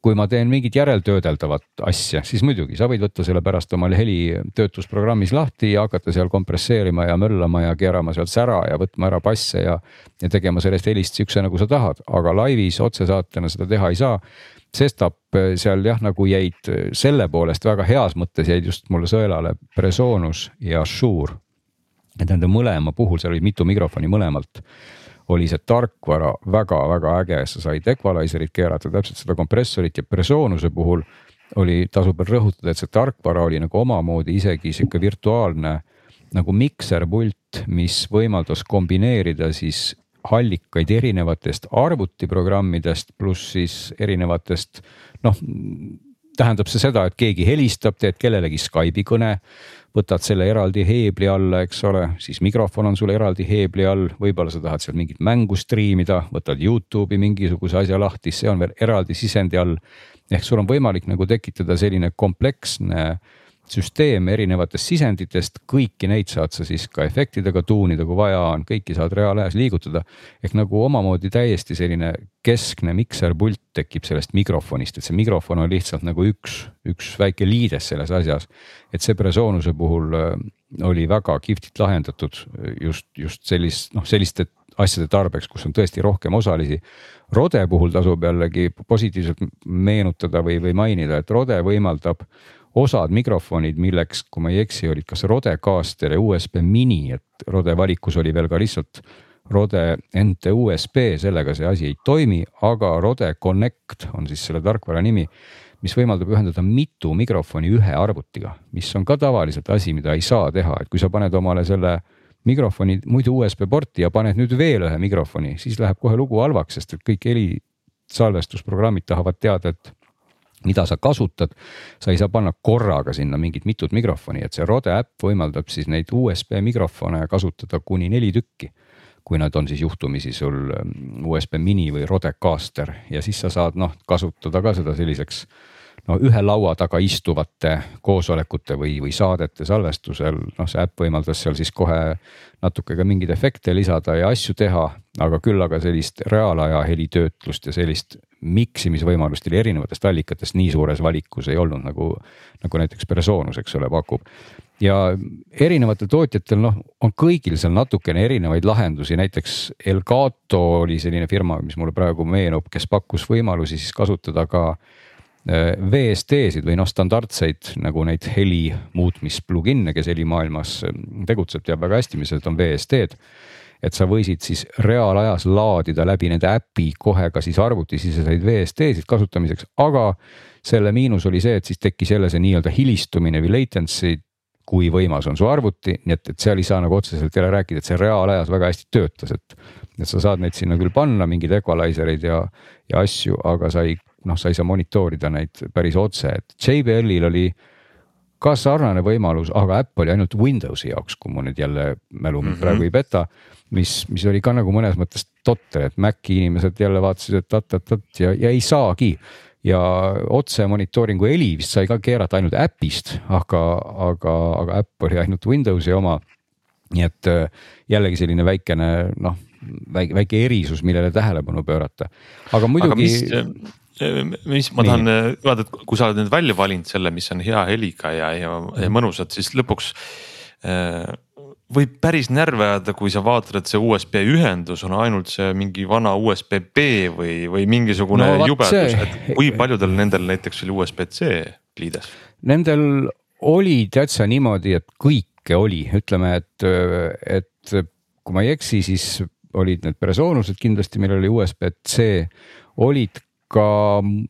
kui ma teen mingit järeltöödeldavat asja, siis muidugi sa võid võtta selle pärast omal helitöötlusprogrammis lahti ja hakata seal kompresseerima ja möllama ja keerama sealt sära ja võtma ära basse ja. ja tegema sellest helist siukse, nagu sa tahad, aga laivis otsesaatena seda teha ei saa. sestap eh, seal jah, nagu jäid selle poolest väga heas mõttes jäid just mulle sõelale Presonus ja Shure. et nende mõlema puhul, seal oli mitu mikrofoni mõlemalt oli see tarkvara väga-väga äge, sa said equalizer'it keerata, täpselt seda kompressorit ja Presonuse puhul oli, tasub veel rõhutada, et see tarkvara oli nagu omamoodi isegi sihuke virtuaalne nagu mikserpult, mis võimaldas kombineerida siis allikaid erinevatest arvutiprogrammidest, pluss siis erinevatest noh, tähendab see seda, et keegi helistab, teed kellelegi Skype'i kõne võtad selle eraldi heebli alla, eks ole, siis mikrofon on sul eraldi heebli all, võib-olla sa tahad seal mingit mängu striimida, võtad Youtube'i mingisuguse asja lahti, see on veel eraldi sisendi all. ehk sul on võimalik nagu tekitada selline kompleksne süsteem erinevatest sisenditest, kõiki neid saad sa siis ka efektidega tuunida, kui vaja on, kõiki saad reaalajas liigutada. ehk nagu omamoodi täiesti selline keskne mikserpult tekib sellest mikrofonist, et see mikrofon on lihtsalt nagu üks, üks väike liides selles asjas. et see Presonuse puhul äh, oli väga kihvtilt lahendatud just, just sellist, noh selliste asjade tarbeks, kus on tõesti rohkem osalisi. Rode puhul tasub jällegi positiivselt meenutada või, või mainida, et Rode võimaldab osad mikrofonid, milleks, kui ma ei eksi, olid kas Rodecaster ja USB mini, et Rode valikus oli veel ka lihtsalt Rode NT USB, sellega see asi ei toimi, aga Rode Connect on siis selle tarkvara nimi, mis võimaldab ühendada mitu mikrofoni ühe arvutiga, mis on ka tavaliselt asi, mida ei saa teha, et kui sa paned omale selle mikrofoni muidu USB porti ja paned nüüd veel ühe mikrofoni, siis läheb kohe lugu halvaks, sest et kõik helisalvestusprogrammid tahavad teada, et mida sa kasutad, sa ei saa panna korraga sinna mingit mitut mikrofoni, et see Rode äpp võimaldab siis neid USB mikrofone kasutada kuni neli tükki. kui nad on siis juhtumisi sul um, USB mini või Rodecaster ja siis sa saad noh kasutada ka seda selliseks no ühe laua taga istuvate koosolekute või, või saadete salvestusel, noh see äpp võimaldas seal siis kohe natuke ka mingeid efekte lisada ja asju teha. Aga küll aga sellist reaalaja helitöötlust ja sellist miksimisvõimalust oli erinevatest allikatest nii suures valikus ei olnud nagu, nagu näiteks Presonus, eks ole, pakub. ja erinevatel tootjatel noh, on kõigil seal natukene erinevaid lahendusi, näiteks Elgato oli selline firma, mis mulle praegu meenub, kes pakkus võimalusi siis kasutada ka äh, VST-sid või noh, standardseid nagu neid heli muutmis plugin'e, kes helimaailmas äh, tegutseb, teab väga hästi, mis need on VST-d et sa võisid siis reaalajas laadida läbi nende äpi kohe ka siis arvutisiseseid VST-sid kasutamiseks, aga selle miinus oli see, et siis tekkis jälle see nii-öelda hilistumine või latency kui võimas on su arvuti, nii et, et seal ei saa nagu otseselt jälle rääkida, et see reaalajas väga hästi töötas, et. et sa saad neid sinna küll panna, mingeid equalizer eid ja, ja asju, aga sa ei, noh, sa ei saa monitoorida neid päris otse, et JBL-il oli ka sarnane võimalus, aga äpp oli ainult Windowsi jaoks, kui mu nüüd jälle mälu mind mm -hmm. praegu ei peta mis, mis oli ka nagu mõnes mõttes totter, et Maci inimesed jälle vaatasid, et tat-tat-tat ja, ja ei saagi. ja otse monitooringu heli vist sai ka keerata ainult äpist, aga, aga, aga äpp oli ainult Windowsi oma. nii et äh, jällegi selline väikene noh, väike, väike erisus, millele tähelepanu pöörata, aga muidugi äh, mis ma tahan äh, vaadata, et kui sa oled nüüd välja valinud selle, mis on hea heliga ja, ja, ja mõnusad, siis lõpuks äh, võib päris närve ajada, kui sa vaatad, et see USB ühendus on ainult see mingi vana USB-B või, või mingisugune no, jubedus, et kui paljudel nendel näiteks oli USB-C liides? Nendel oli täitsa niimoodi, et kõike oli, ütleme, et, et kui ma ei eksi, siis olid need Presonused kindlasti, millel oli USB-C, olid ka,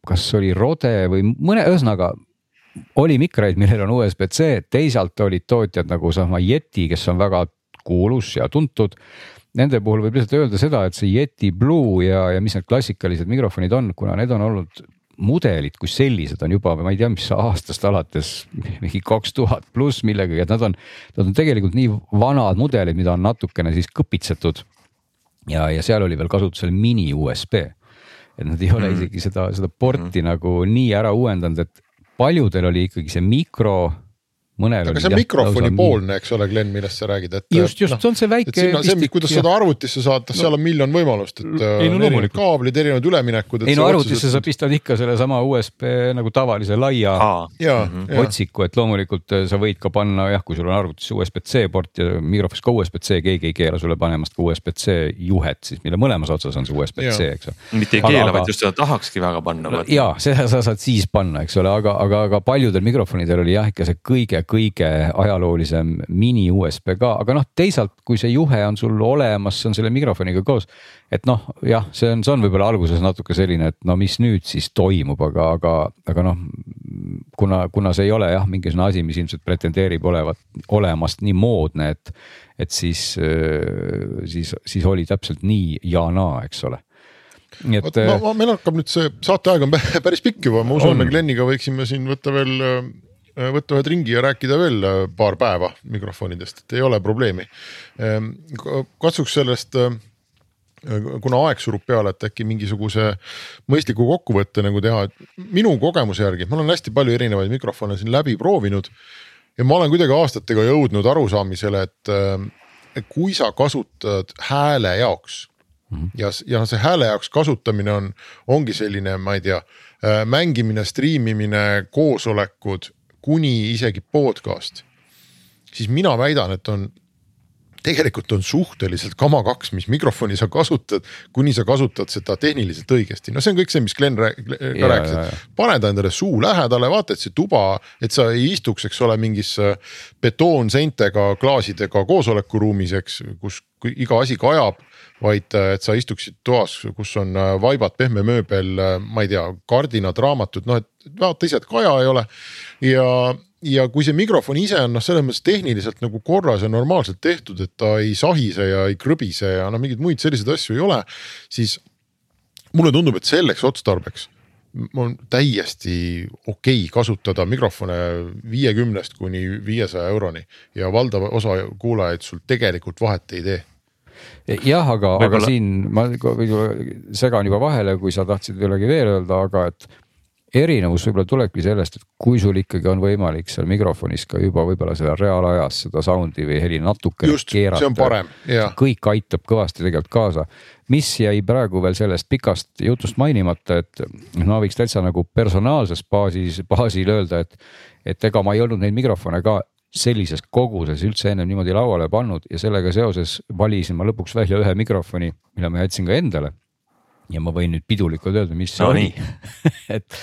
kas oli Rode või mõne, ühesõnaga oli mikreid, millel on USB-C, teisalt olid tootjad nagu sama Yeti, kes on väga kuulus ja tuntud. Nende puhul võib lihtsalt öelda seda, et see Yeti Blue ja, ja mis need klassikalised mikrofonid on, kuna need on olnud mudelid kui sellised on juba, ma ei tea, mis aastast alates mingi kaks tuhat pluss millegagi, et nad on, nad on tegelikult nii vanad mudelid, mida on natukene siis kõpitsetud. ja, ja seal oli veel kasutusel mini USB, et nad ei ole mm. isegi seda, seda porti mm. nagu nii ära uuendanud, et paljudel oli ikkagi see mikro mõnel aga see on mikrofonipoolne, eks ole, Glen, millest sa räägid, et. just, just no, see on see väike. see, kuidas ja... seda arvutisse saata no., seal on miljon võimalust, et ei, no, erinevad kaablid, erinevad üleminekud. ei no arvutisse sa pistad ikka sellesama USB nagu tavalise laia ja, mm -hmm. otsiku, et loomulikult äh, sa võid ka panna jah, kui sul on arvutis USB-C port ja mikrofonis ka USB-C, keegi ei keela sulle panemast ka USB-C juhet siis, mille mõlemas otsas on see USB-C, eks ole. mitte ei keela, vaid just seda tahakski väga panna. ja seda sa saad siis panna, eks ole, aga, aga, aga paljudel mikrofonidel oli jah ikka see kõige kõige ajaloolisem mini USB ka, aga noh, teisalt, kui see juhe on sul olemas, see on selle mikrofoniga koos. et noh, jah, see on, see on võib-olla alguses natuke selline, et no mis nüüd siis toimub, aga, aga, aga noh. kuna, kuna see ei ole jah, mingisugune asi, mis ilmselt pretendeerib olevat, olemast nii moodne, et, et siis, siis, siis oli täpselt nii ja naa, eks ole nii et. meil hakkab nüüd see saateaeg on päris pikk juba, ma usun, me Gleniga võiksime siin võtta veel Äh, võtta ühed ringi ja rääkida veel äh, paar päeva mikrofonidest, et ei ole probleemi. Ähm, katsuks sellest, äh, kuna aeg surub peale, et äkki mingisuguse mõistliku kokkuvõtte nagu teha, et minu kogemuse järgi, ma olen hästi palju erinevaid mikrofone siin läbi proovinud. ja ma olen kuidagi aastatega jõudnud arusaamisele, et kui sa kasutad hääle jaoks -hmm. ja, ja see hääle jaoks kasutamine on, ongi selline, ma ei tea, mängimine, striimimine, koosolekud kuni isegi podcast, siis mina väidan, et on tegelikult on suhteliselt kama kaks, mis mikrofoni sa kasutad, kuni sa kasutad seda tehniliselt õigesti, no see on kõik see, mis Glen ka ja, rääkis, et pane ta endale suu lähedale, vaata, et see tuba, et sa ei istuks, eks ole, mingis äh, betoonseintega, klaasidega koosolekuruumis, eks, kus iga asi kajab vaid äh, et sa istuksid toas, kus on äh, vaibad, pehme mööbel, ma ei tea, kardinad, raamatud, noh, et vaata ise, et kaja ei ole. Ja ja kui see mikrofon ise on noh, selles mõttes tehniliselt nagu korras ja normaalselt tehtud, et ta ei sahise ja ei krõbise ja no mingeid muid selliseid asju ei ole, siis mulle tundub, et selleks otstarbeks on täiesti okei okay kasutada mikrofone viiekümnest kuni viiesaja euroni ja valdav osa kuulajaid sul tegelikult vahet ei tee jah, aga, aga siin ma segan juba vahele, kui sa tahtsid midagi veel öelda, aga et erinevus võib-olla tulebki sellest, et kui sul ikkagi on võimalik seal mikrofonis ka juba võib-olla seal reaalajas seda sound'i või heli natuke Just, keerata. see on parem, jah. kõik aitab kõvasti tegelikult kaasa. mis jäi praegu veel sellest pikast jutust mainimata, et ma võiks täitsa nagu personaalses baasis, baasil öelda, et, et ega ma ei olnud neid mikrofone ka sellises koguses üldse ennem niimoodi lauale pannud ja sellega seoses valisin ma lõpuks välja ühe mikrofoni, mille ma jätsin ka endale. Ja ma võin nüüd pidulikult öelda, mis see no, oli. et,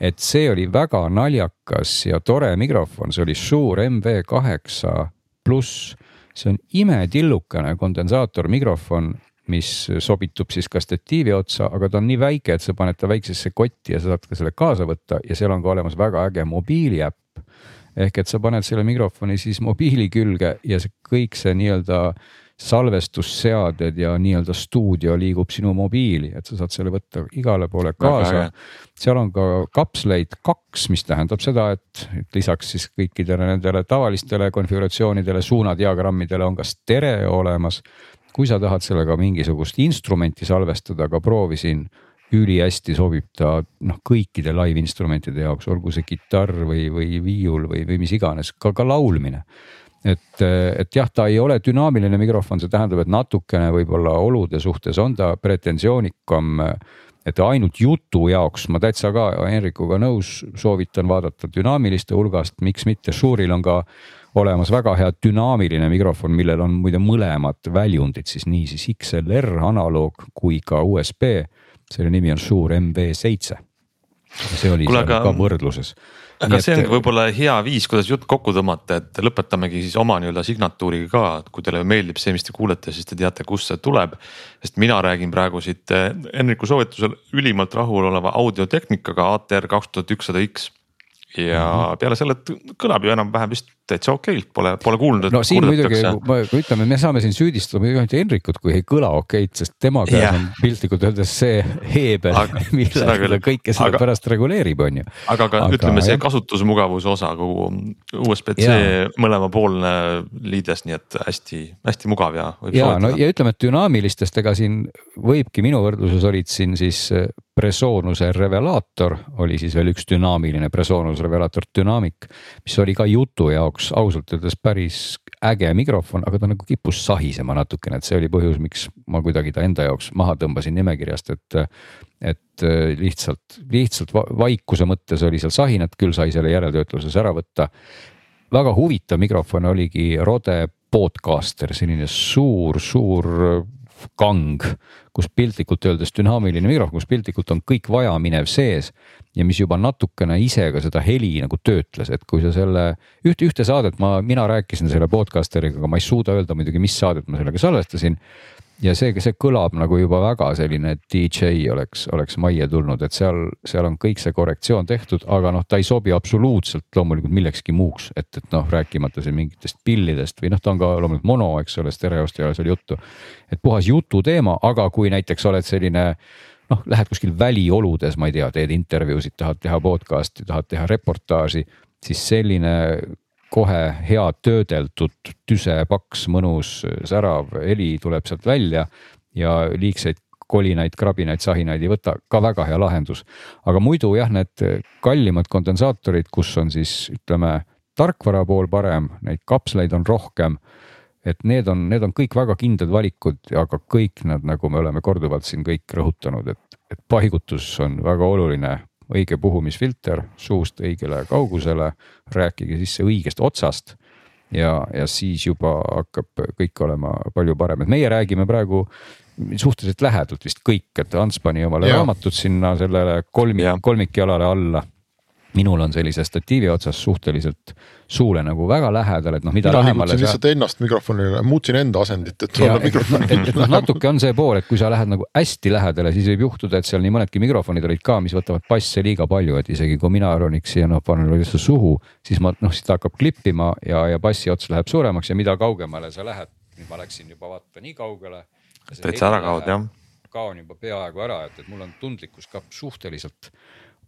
et see oli väga naljakas ja tore mikrofon, see oli suur MV8 pluss, see on imetillukene kondensaatormikrofon, mis sobitub siis ka statiivi otsa, aga ta on nii väike, et sa paned ta väiksesse kotti ja sa saad ka selle kaasa võtta. Ja seal on ka olemas väga äge mobiiliäpp ehk et sa paned selle mikrofoni siis mobiili külge ja see kõik see nii-öelda salvestusseaded ja nii-öelda stuudio liigub sinu mobiili, et sa saad selle võtta igale poole kaasa. seal on ka kapsleid kaks, mis tähendab seda, et, et lisaks siis kõikidele nendele tavalistele konfiguratsioonidele, suunadiagrammidele on ka stereo olemas. kui sa tahad sellega mingisugust instrumenti salvestada, aga proovisin ülihästi sobib ta noh, kõikide live instrumentide jaoks, olgu see kitarr või, või viiul või, või mis iganes, ka, ka laulmine et, et jah, ta ei ole dünaamiline mikrofon, see tähendab, et natukene võib-olla olude suhtes on ta pretentioonikam. et ainult jutu jaoks ma täitsa ka Henrikuga nõus, soovitan vaadata dünaamiliste hulgast, miks mitte, Shure'il on ka olemas väga hea dünaamiline mikrofon, millel on muide mõlemad väljundid siis nii siis XLR analoog kui ka USB. Selle nimi on Shure MV7. see oli Kule, seal aga... ka võrdluses aga see ongi võib-olla hea viis, kuidas jutt kokku tõmmata, et lõpetamegi siis oma nii-öelda signatuuriga ka, et kui teile meeldib see, mis te kuulete, siis te teate, kust see tuleb. sest mina räägin praegu siit Henriku soovitusel ülimalt rahuloleva audiotehnikaga ATR kaks tuhat ükssada X ja mm -hmm. peale selle kõlab ju enam-vähem vist täitsa okeilt, pole, pole kuulnud. no siin muidugi, ütleme, me saame siin süüdistada muidugi ainult Henrikut, kui ei kõla okeilt, sest tema käes yeah. on piltlikult öeldes see heebel, millega ta kõike seda aga, pärast reguleerib, on ju. aga, aga, ütleme, see kasutusmugavuse osa kogu USB-C mõlemapoolne liides, nii et hästi-hästi mugav ja. ja no ja ütleme, et dünaamilistest, ega siin võibki minu võrdluses olid siin siis Presonuse revelaator oli siis veel üks dünaamiline Presonus revelaator Dynamic, mis oli ka jutu jaoks ausalt öeldes päris äge mikrofon, aga ta nagu kippus sahisema natukene, et see oli põhjus, miks ma kuidagi ta enda jaoks maha tõmbasin nimekirjast, et. et lihtsalt, lihtsalt vaikuse mõttes oli seal sahinat, küll sai selle järeltöötluses ära võtta. väga huvitav mikrofon oligi Rode Podcaster, selline suur, suur kang, kus piltlikult öeldes dünaamiline mikrofon, kus piltlikult on kõik vajaminev sees ja mis juba natukene ise ka seda heli nagu töötles, et kui sa selle ühte, ühte saadet ma, mina rääkisin selle podcasteriga, aga ma ei suuda öelda muidugi, mis saadet ma sellega salvestasin ja see, see kõlab nagu juba väga selline DJ oleks, oleks majja tulnud, et seal, seal on kõik see korrektsioon tehtud, aga noh, ta ei sobi absoluutselt loomulikult millekski muuks, et, et noh, rääkimata siin mingitest pillidest või noh, ta on ka loomulikult mono, eks ole, stereost ei ole seal juttu. et puhas jututeema, aga kui näiteks oled selline noh, lähed kuskil välioludes, ma ei tea, teed intervjuusid, tahad teha podcast'i, tahad teha reportaaži, siis selline kohe hea töödeldud, tüse, paks, mõnus, särav heli tuleb sealt välja ja liigseid kolinaid, krabinaid, sahinaid ei võta, ka väga hea lahendus. aga muidu jah, need kallimad kondensaatorid, kus on siis ütleme, tarkvara pool parem, neid kapsleid on rohkem. et need on, need on kõik väga kindlad valikud, aga kõik nad, nagu me oleme korduvalt siin kõik rõhutanud, et, et paigutus on väga oluline õige puhumisfilter suust õigele kaugusele, rääkige sisse õigest otsast. ja, ja siis juba hakkab kõik olema palju parem, et meie räägime praegu suhteliselt lähedalt vist kõik, et Ants pani omale ja. raamatud sinna sellele kolmik, kolmikjalale alla minul on sellise statiivi otsas suhteliselt suule nagu väga lähedal, et noh, mida mina lähemale sa. lihtsalt ennast mikrofonile, muutsin enda asendit, et olla mikrofoni. et, et noh, natuke on see pool, et kui sa lähed nagu hästi lähedale, siis võib juhtuda, et seal nii mõnedki mikrofonid olid ka, mis võtavad basse liiga palju, et isegi kui mina roniks siia noh, panen lihtsalt suhu, siis ma noh, siis ta hakkab klippima ja, ja bassi ots läheb suuremaks ja mida kaugemale sa lähed, nüüd ma läksin juba vaata nii kaugele. täitsa ära kaod jah. ka on juba peaaegu ära, et, et mul on tundlikkus ka suhteliselt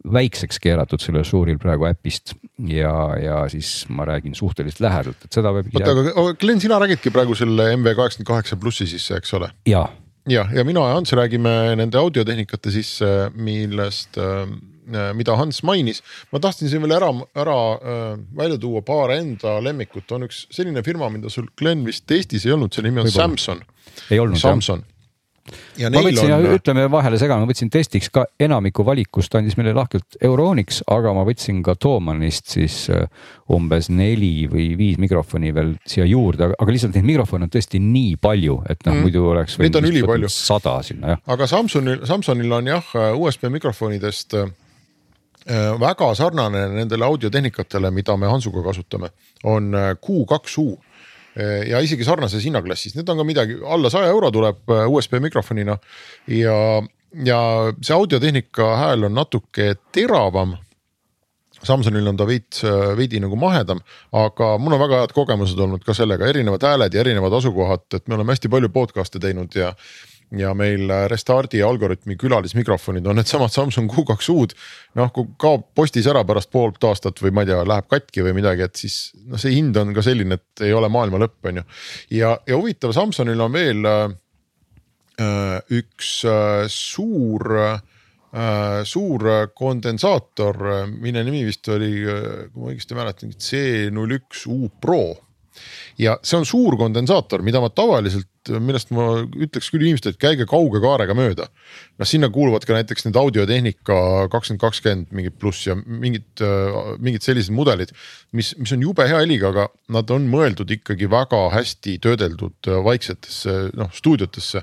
väikseks keeratud sellel suuril praegu äpist ja, ja siis ma räägin suhteliselt lähedalt, et seda võib. oota, aga Glen, sina räägidki praegu selle MV kaheksakümmend kaheksa plussi sisse, eks ole? ja, ja, ja mina ja Ants räägime nende audiotehnikate sisse, millest äh, mida Hans mainis. ma tahtsin siin veel ära, ära äh, välja tuua paar enda lemmikut, on üks selline firma, mida sul Glen vist Eestis ei olnud, selle nimi on Samson. ei olnud Samson jah ma võtsin on..., ütleme vahele segama, ma võtsin testiks ka enamiku valikust andis meile lahkelt Euronix, aga ma võtsin ka Thomanist siis äh, umbes neli või viis mikrofoni veel siia juurde, aga lihtsalt neid mikrofone on tõesti nii palju, et noh mm., muidu oleks. Ülipalju. sada sinna jah. aga Samsungil, Samsungil on jah USB mikrofonidest äh, väga sarnane nendele audiotehnikatele, mida me Hansuga kasutame, on äh, Q2U ja isegi sarnases hinnaklassis, need on ka midagi alla saja euro tuleb äh, USB mikrofonina. Ja, ja see audiotehnika hääl on natuke teravam. Samsungil on ta veits, äh, veidi nagu mahedam, aga mul on väga head kogemused olnud ka sellega, erinevad hääled ja erinevad asukohad, et me oleme hästi palju podcast'e teinud ja ja meil äh, Restardi algoritmi külalismikrofonid on needsamad Samsung Q2U-d. noh, kui kaob postis ära pärast poolt aastat või ma ei tea, läheb katki või midagi, et siis noh, see hind on ka selline, et ei ole maailma lõpp, on ju. ja, ja huvitav, Samsungil on veel äh, äh üks äh, suur äh, suur kondensaator, mille nimi vist oli, kui ma õigesti mäletan, C01U Pro ja see on suur kondensaator, mida ma tavaliselt, millest ma ütleks küll inimestele, et käige kauge kaarega mööda. noh, sinna kuuluvad ka näiteks need audiotehnika kakskümmend kakskümmend mingid pluss ja mingid, mingid sellised mudelid, mis, mis on jube hea heliga, aga nad on mõeldud ikkagi väga hästi töödeldud vaiksetesse noh stuudiotesse.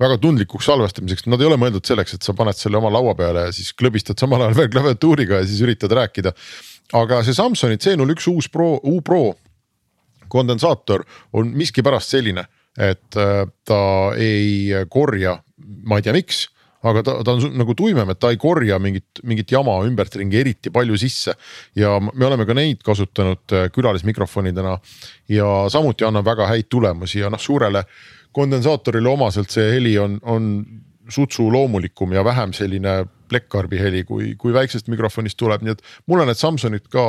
väga tundlikuks salvestamiseks, nad ei ole mõeldud selleks, et sa paned selle oma laua peale ja siis klõbistad samal ajal veel klaviatuuriga ja siis üritad rääkida aga see Samsoni C01 uus Pro, U Pro kondensaator on miskipärast selline, et äh, ta ei korja, ma ei tea, miks aga ta, ta on nagu tuimem, et ta ei korja mingit, mingit jama ümbertringi eriti palju sisse. ja me oleme ka neid kasutanud äh, külalismikrofonidena ja samuti annab väga häid tulemusi ja noh, suurele kondensaatorile omaselt see heli on, on sutsu loomulikum ja vähem selline plekkkarbi heli, kui, kui väiksest mikrofonist tuleb, nii et mulle need Samsungid ka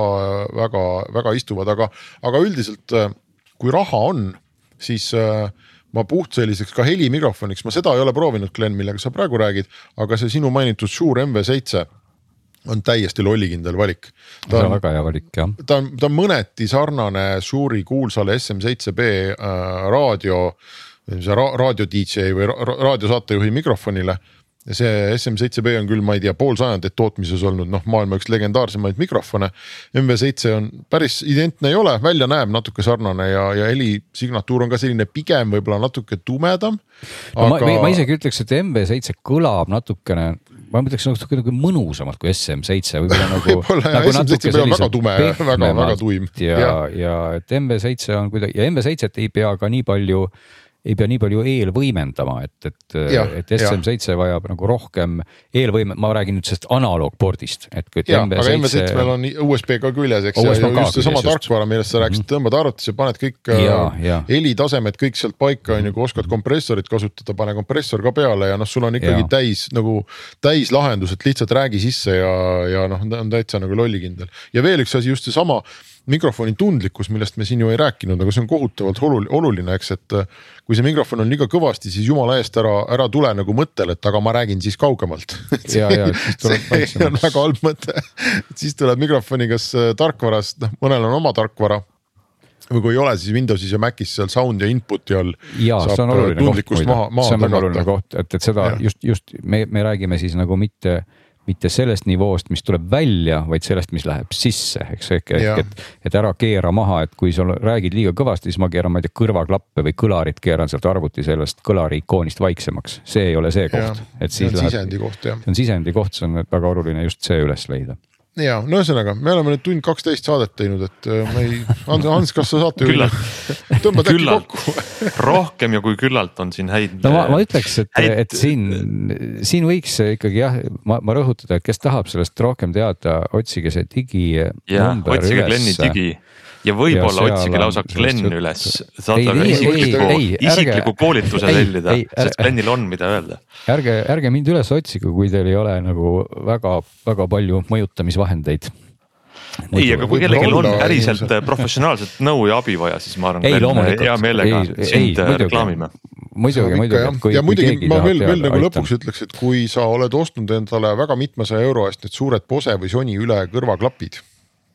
väga-väga istuvad, aga, aga üldiselt kui raha on, siis äh, ma puht selliseks ka helimikrofoniks, ma seda ei ole proovinud, Glen, millega sa praegu räägid, aga see sinu mainitud Shure MV7 on täiesti lollikindel valik. see on väga hea valik jah. ta on, ta on mõneti sarnane Shure'i kuulsale SM7B äh, raadio, raadio DJ või ra raadiosaatejuhi mikrofonile see SM7B on küll, ma ei tea, pool sajandit tootmises olnud, noh, maailma üks legendaarsemaid mikrofone. MV7 on päris identne ei ole, välja näeb natuke sarnane ja, ja helisignatuur on ka selline pigem võib-olla natuke tumedam. Aga... Ma, ma isegi ütleks, et MV7 kõlab natukene ma ütleks natuke nagu mõnusamalt kui SM7 võib-olla nagu jah nagu, SM7B on väga tume, väga, väga tuim. ja, ja, ja et MV7 on kuidagi ja MV7 ei pea ka nii palju ei pea nii palju eelvõimendama, et, et, et SM7 vajab nagu rohkem eelvõime, ma räägin nüüd sellest analoogpordist, et. ja, aga M7-l on USB ka küljes, eks. ja just seesama tarkvara, millest sa rääkisid, mhm. tõmbad arvutisse, paned kõik äh, helitasemed kõik sealt paika on ju, kui oskad kompressorit kasutada, pane kompressor ka peale ja noh, sul on ikkagi ja. täis nagu täislahendus, et lihtsalt räägi sisse ja, ja noh, on täitsa nagu lollikindel. ja veel üks asi, just seesama mikrofoni tundlikkus, millest me siin ju ei rääkinud, aga see on kohutavalt oluline, eks, et kui see mikrofon on liiga kõvasti, siis jumala eest ära, ära tule nagu mõttele, et aga ma räägin siis kaugemalt ja, ja siis vaiksemaks. on väga halb mõte, siis tuleb mikrofoni kas äh, tarkvarast, noh, mõnel on oma tarkvara või kui ei ole, siis Windowsis ja Macis seal sound ja input'i all. ja see on oluline koht muide, see on väga oluline koht, et, et seda ja. just, just me, me räägime siis nagu mitte mitte sellest nivoost, mis tuleb välja, vaid sellest, mis läheb sisse, eks ehk, ehk et, et ära keera maha, et kui sa räägid liiga kõvasti, siis ma keeran, ma ei tea, kõrvaklappe või kõlarit keeran sealt arvuti sellest kõlari ikoonist vaiksemaks, see ei ole see koht. et siis läheb. sisendi koht jah. see on sisendi koht, see on väga oluline just see üles leida ja no ühesõnaga, me oleme nüüd tund kaksteist saadet teinud, et äh, ma ei, Hans, Hans, kas sa saate tõmbad äkki kokku rohkem ja kui küllalt on siin häid. no ma, ma ütleks, et, et siin, siin võiks ikkagi jah, ma, ma rõhutada, et kes tahab sellest rohkem teada, otsige see diginumber üles. otsige Glenni digi ja võib-olla otsige lausa Glen üles, saate aga isikliku, isikliku koolituse tellida, sest Glenil on, mida öelda. ärge, ärge mind üles otsige, kui teil ei ole nagu väga-väga palju mõjutamisvahendeid. Ei, aga kui kellelgi on päriselt professionaalset nõu ja abi vaja, siis ma arvan, hea meelega ei, sind ei, reklaamime. Muidugi, muidugi. ja muidugi ma veel, veel nagu lõpuks ütleks, et kui sa oled ostnud endale väga mitmesaja euro eest need suured Bose või Sony üle kõrvaklapid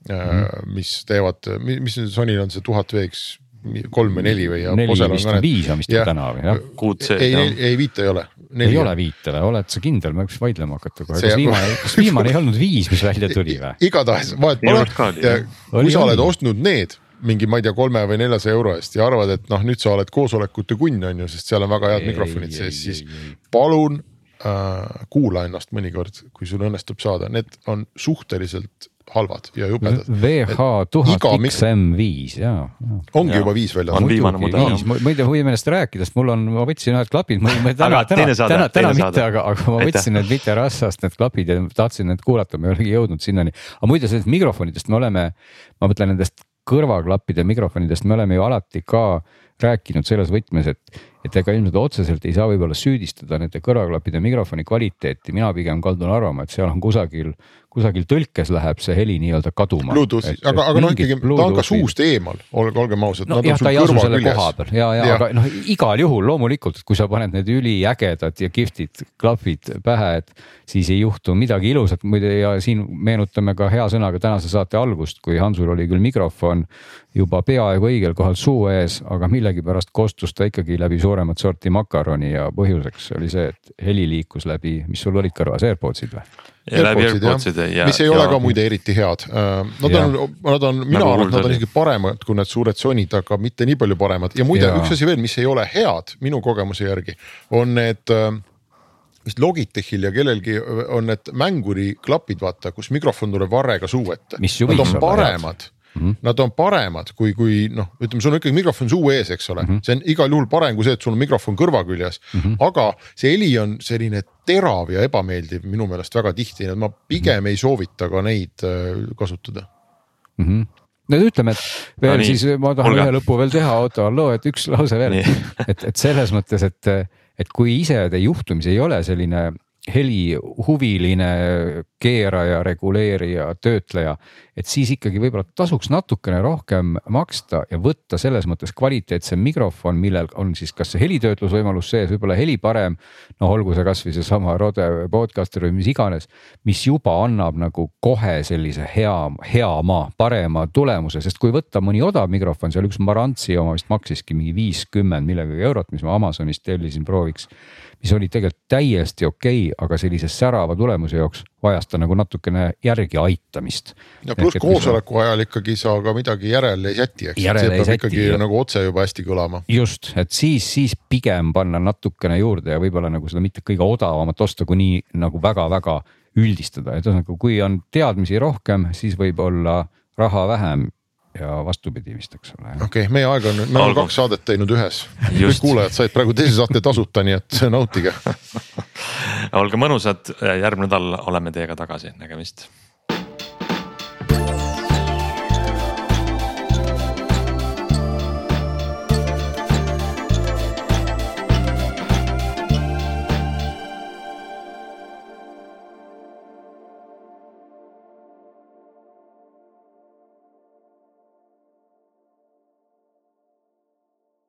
mm. -hmm. mis teevad, mis nüüd Sonyl on see tuhat VX kolm või neli või. neli vist on viis on vist täna või jah? ei, ei, ei viite ei ole. ei ole viite või, oled sa kindel, ma peaks vaidlema hakata kohe, kas viimane, kas viimane ei olnud viis, mis välja tuli või? igatahes vahet pole, kui sa oled ostnud need mingi, ma ei tea, kolme või neljasaja euro eest ja arvad, et noh, nüüd sa oled koosolekute kunn on ju, sest seal on väga head ei, mikrofonid sees, siis ei. palun äh, kuula ennast mõnikord, kui sul õnnestub saada, need on suhteliselt halvad ja jubedad. VH tuhat XM5 ja, ja. ongi ja. juba viis väljas. on viimane mudel. muide huvi meelest rääkides, mul on, ma võtsin ühed klapid, ma täna, täna, täna, täna mitte, aga, aga ma võtsin need Vite Rassast need klapid ja tahtsin need kuulata, ma ei olegi jõudnud sinnani. aga muide sellest mikrofonidest me oleme, ma mõtlen nendest kõrvaklappide mikrofonidest me oleme ju alati ka rääkinud selles võtmes, et, et ega ilmselt otseselt ei saa võib-olla süüdistada nende kõrvaklappide mikrofoni kvaliteeti, mina pigem kaldun arvama, et seal on kusagil kusagil tõlkes läheb see heli nii-öelda kaduma. Bluetoothi, aga, aga noh, ikkagi ta on ka suust eemal, olgem ausad no,. jah, ta ei asu selle koha peal. Ja, ja, ja aga noh, igal juhul loomulikult, kui sa paned need üliägedad ja kihvtid klapid pähe, et siis ei juhtu midagi ilusat. Muide ja siin meenutame ka hea sõnaga tänase saate algust, kui Hansul oli küll mikrofon juba peaaegu õigel kohal suu ees, aga millegipärast kostus ta ikkagi läbi suuremat sorti makaroni ja põhjuseks oli see, et heli liikus läbi, mis sul olid kõrvas, AirPodsid või? ja läbi AirPodside ja. mis ei ja, ole ka muide eriti head. Äh, nad ja. on, nad on, mina nagu arvan, et nad on isegi paremad kui need suured Sonyd, aga mitte nii palju paremad ja muide ja. üks asi veel, mis ei ole head minu kogemuse järgi, on need äh, vist Logitechil ja kellelgi on need mänguriklapid, vaata, kus mikrofon tuleb varrega suu ette. Nad on paremad head Mm -hmm. Nad on paremad kui, kui noh, ütleme, sul on ikkagi mikrofon suu ees, eks ole mm, -hmm. see on igal juhul parem kui see, et sul on mikrofon kõrva küljes mm. -hmm. aga see heli on selline terav ja ebameeldiv minu meelest väga tihti, nii et ma pigem mm -hmm. ei soovita ka neid äh, kasutada mm. -hmm no ütleme, et veel no, siis ma tahan Olga. ühe lõpu veel teha, oota, loo, et üks lause veel, et, et selles mõttes, et, et kui ise te juhtumisi ei ole selline helihuviline keeraja, reguleerija, töötleja. et siis ikkagi võib-olla tasuks natukene rohkem maksta ja võtta selles mõttes kvaliteetsem mikrofon, millel on siis kas see helitöötlusvõimalus sees, võib-olla heli parem. no olgu see kasvõi seesama Rode podcaster või mis iganes, mis juba annab nagu kohe sellise hea, hea maa, parema tulemuse, sest kui võtta mõni odav mikrofon, seal üks Marantsi oma vist maksiski mingi viiskümmend millegagi eurot, mis ma Amazonist tellisin prooviks mis oli tegelikult täiesti okei okay,, aga sellise särava tulemuse jaoks vajas ta nagu natukene järgi aitamist. ja pluss koosoleku ajal ikkagi sa ka midagi järele ei säti, eks, see peab ikkagi ja... nagu otse juba hästi kõlama. just, et siis, siis pigem panna natukene juurde ja võib-olla nagu seda mitte kõige odavamat osta, kui nii nagu väga-väga üldistada, et ühesõnaga, kui on teadmisi rohkem, siis võib-olla raha vähem ja vastupidi vist, eks ole. okei okay,, meie aeg on, me oleme kaks saadet teinud ühes. kõik kuulajad said praegu teise saate tasuta, nii et nautige olge mõnusad, järgmine nädal oleme teiega tagasi, nägemist